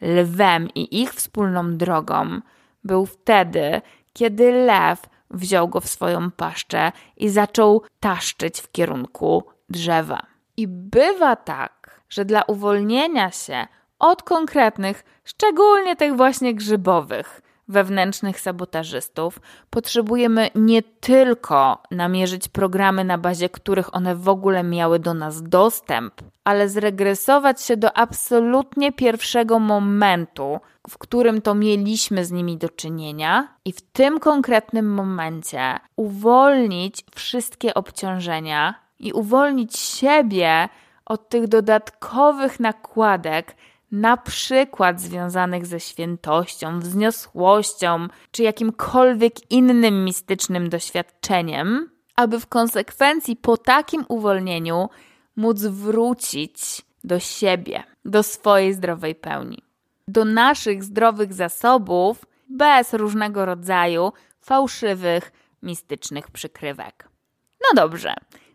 lwem i ich wspólną drogą, był wtedy, kiedy lew wziął go w swoją paszczę i zaczął taszczyć w kierunku drzewa. I bywa tak, że dla uwolnienia się od konkretnych, szczególnie tych właśnie grzybowych, wewnętrznych sabotażystów, potrzebujemy nie tylko namierzyć programy, na bazie których one w ogóle miały do nas dostęp, ale zregresować się do absolutnie pierwszego momentu, w którym to mieliśmy z nimi do czynienia, i w tym konkretnym momencie uwolnić wszystkie obciążenia i uwolnić siebie od tych dodatkowych nakładek, na przykład związanych ze świętością, wzniosłością czy jakimkolwiek innym mistycznym doświadczeniem, aby w konsekwencji po takim uwolnieniu móc wrócić do siebie, do swojej zdrowej pełni, do naszych zdrowych zasobów bez różnego rodzaju fałszywych, mistycznych przykrywek. No dobrze,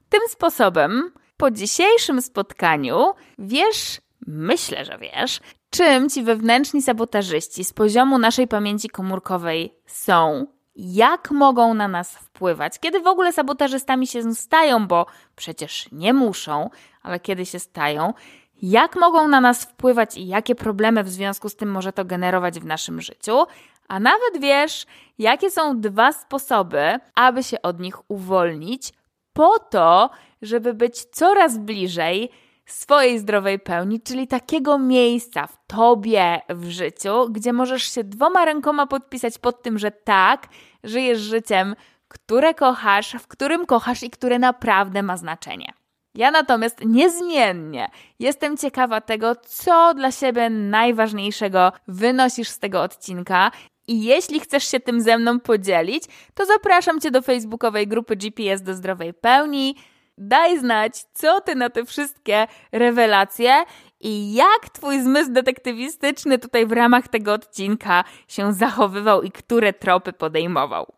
tym sposobem po dzisiejszym spotkaniu wiesz, myślę, że wiesz, czym ci wewnętrzni sabotażyści z poziomu naszej pamięci komórkowej są, jak mogą na nas wpływać, kiedy w ogóle sabotażystami się stają, bo przecież nie muszą, ale kiedy się stają, jak mogą na nas wpływać i jakie problemy w związku z tym może to generować w naszym życiu, a nawet wiesz, jakie są dwa sposoby, aby się od nich uwolnić, po to, żeby być coraz bliżej swojej zdrowej pełni, czyli takiego miejsca w tobie w życiu, gdzie możesz się dwoma rękoma podpisać pod tym, że tak, żyjesz życiem, które kochasz, w którym kochasz i które naprawdę ma znaczenie. Ja natomiast niezmiennie jestem ciekawa tego, co dla siebie najważniejszego wynosisz z tego odcinka. I jeśli chcesz się tym ze mną podzielić, to zapraszam Cię do facebookowej grupy GPS do zdrowej pełni. Daj znać, co ty na te wszystkie rewelacje i jak twój zmysł detektywistyczny tutaj w ramach tego odcinka się zachowywał i które tropy podejmował.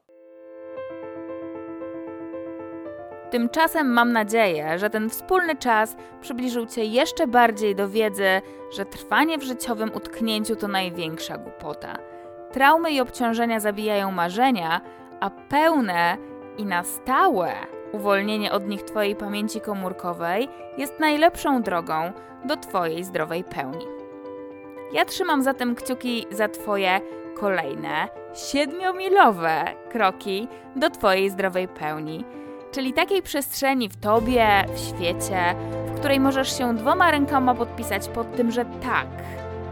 Tymczasem mam nadzieję, że ten wspólny czas przybliżył Cię jeszcze bardziej do wiedzy, że trwanie w życiowym utknięciu to największa głupota. Traumy i obciążenia zabijają marzenia, a pełne i na stałe Uwolnienie od nich Twojej pamięci komórkowej jest najlepszą drogą do Twojej zdrowej pełni. Ja trzymam zatem kciuki za Twoje kolejne siedmiomilowe kroki do Twojej zdrowej pełni, czyli takiej przestrzeni w Tobie, w świecie, w której możesz się dwoma rękoma podpisać pod tym, że tak,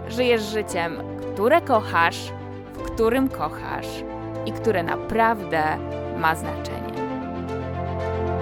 żyjesz życiem, które kochasz, w którym kochasz i które naprawdę ma znaczenie. Bye.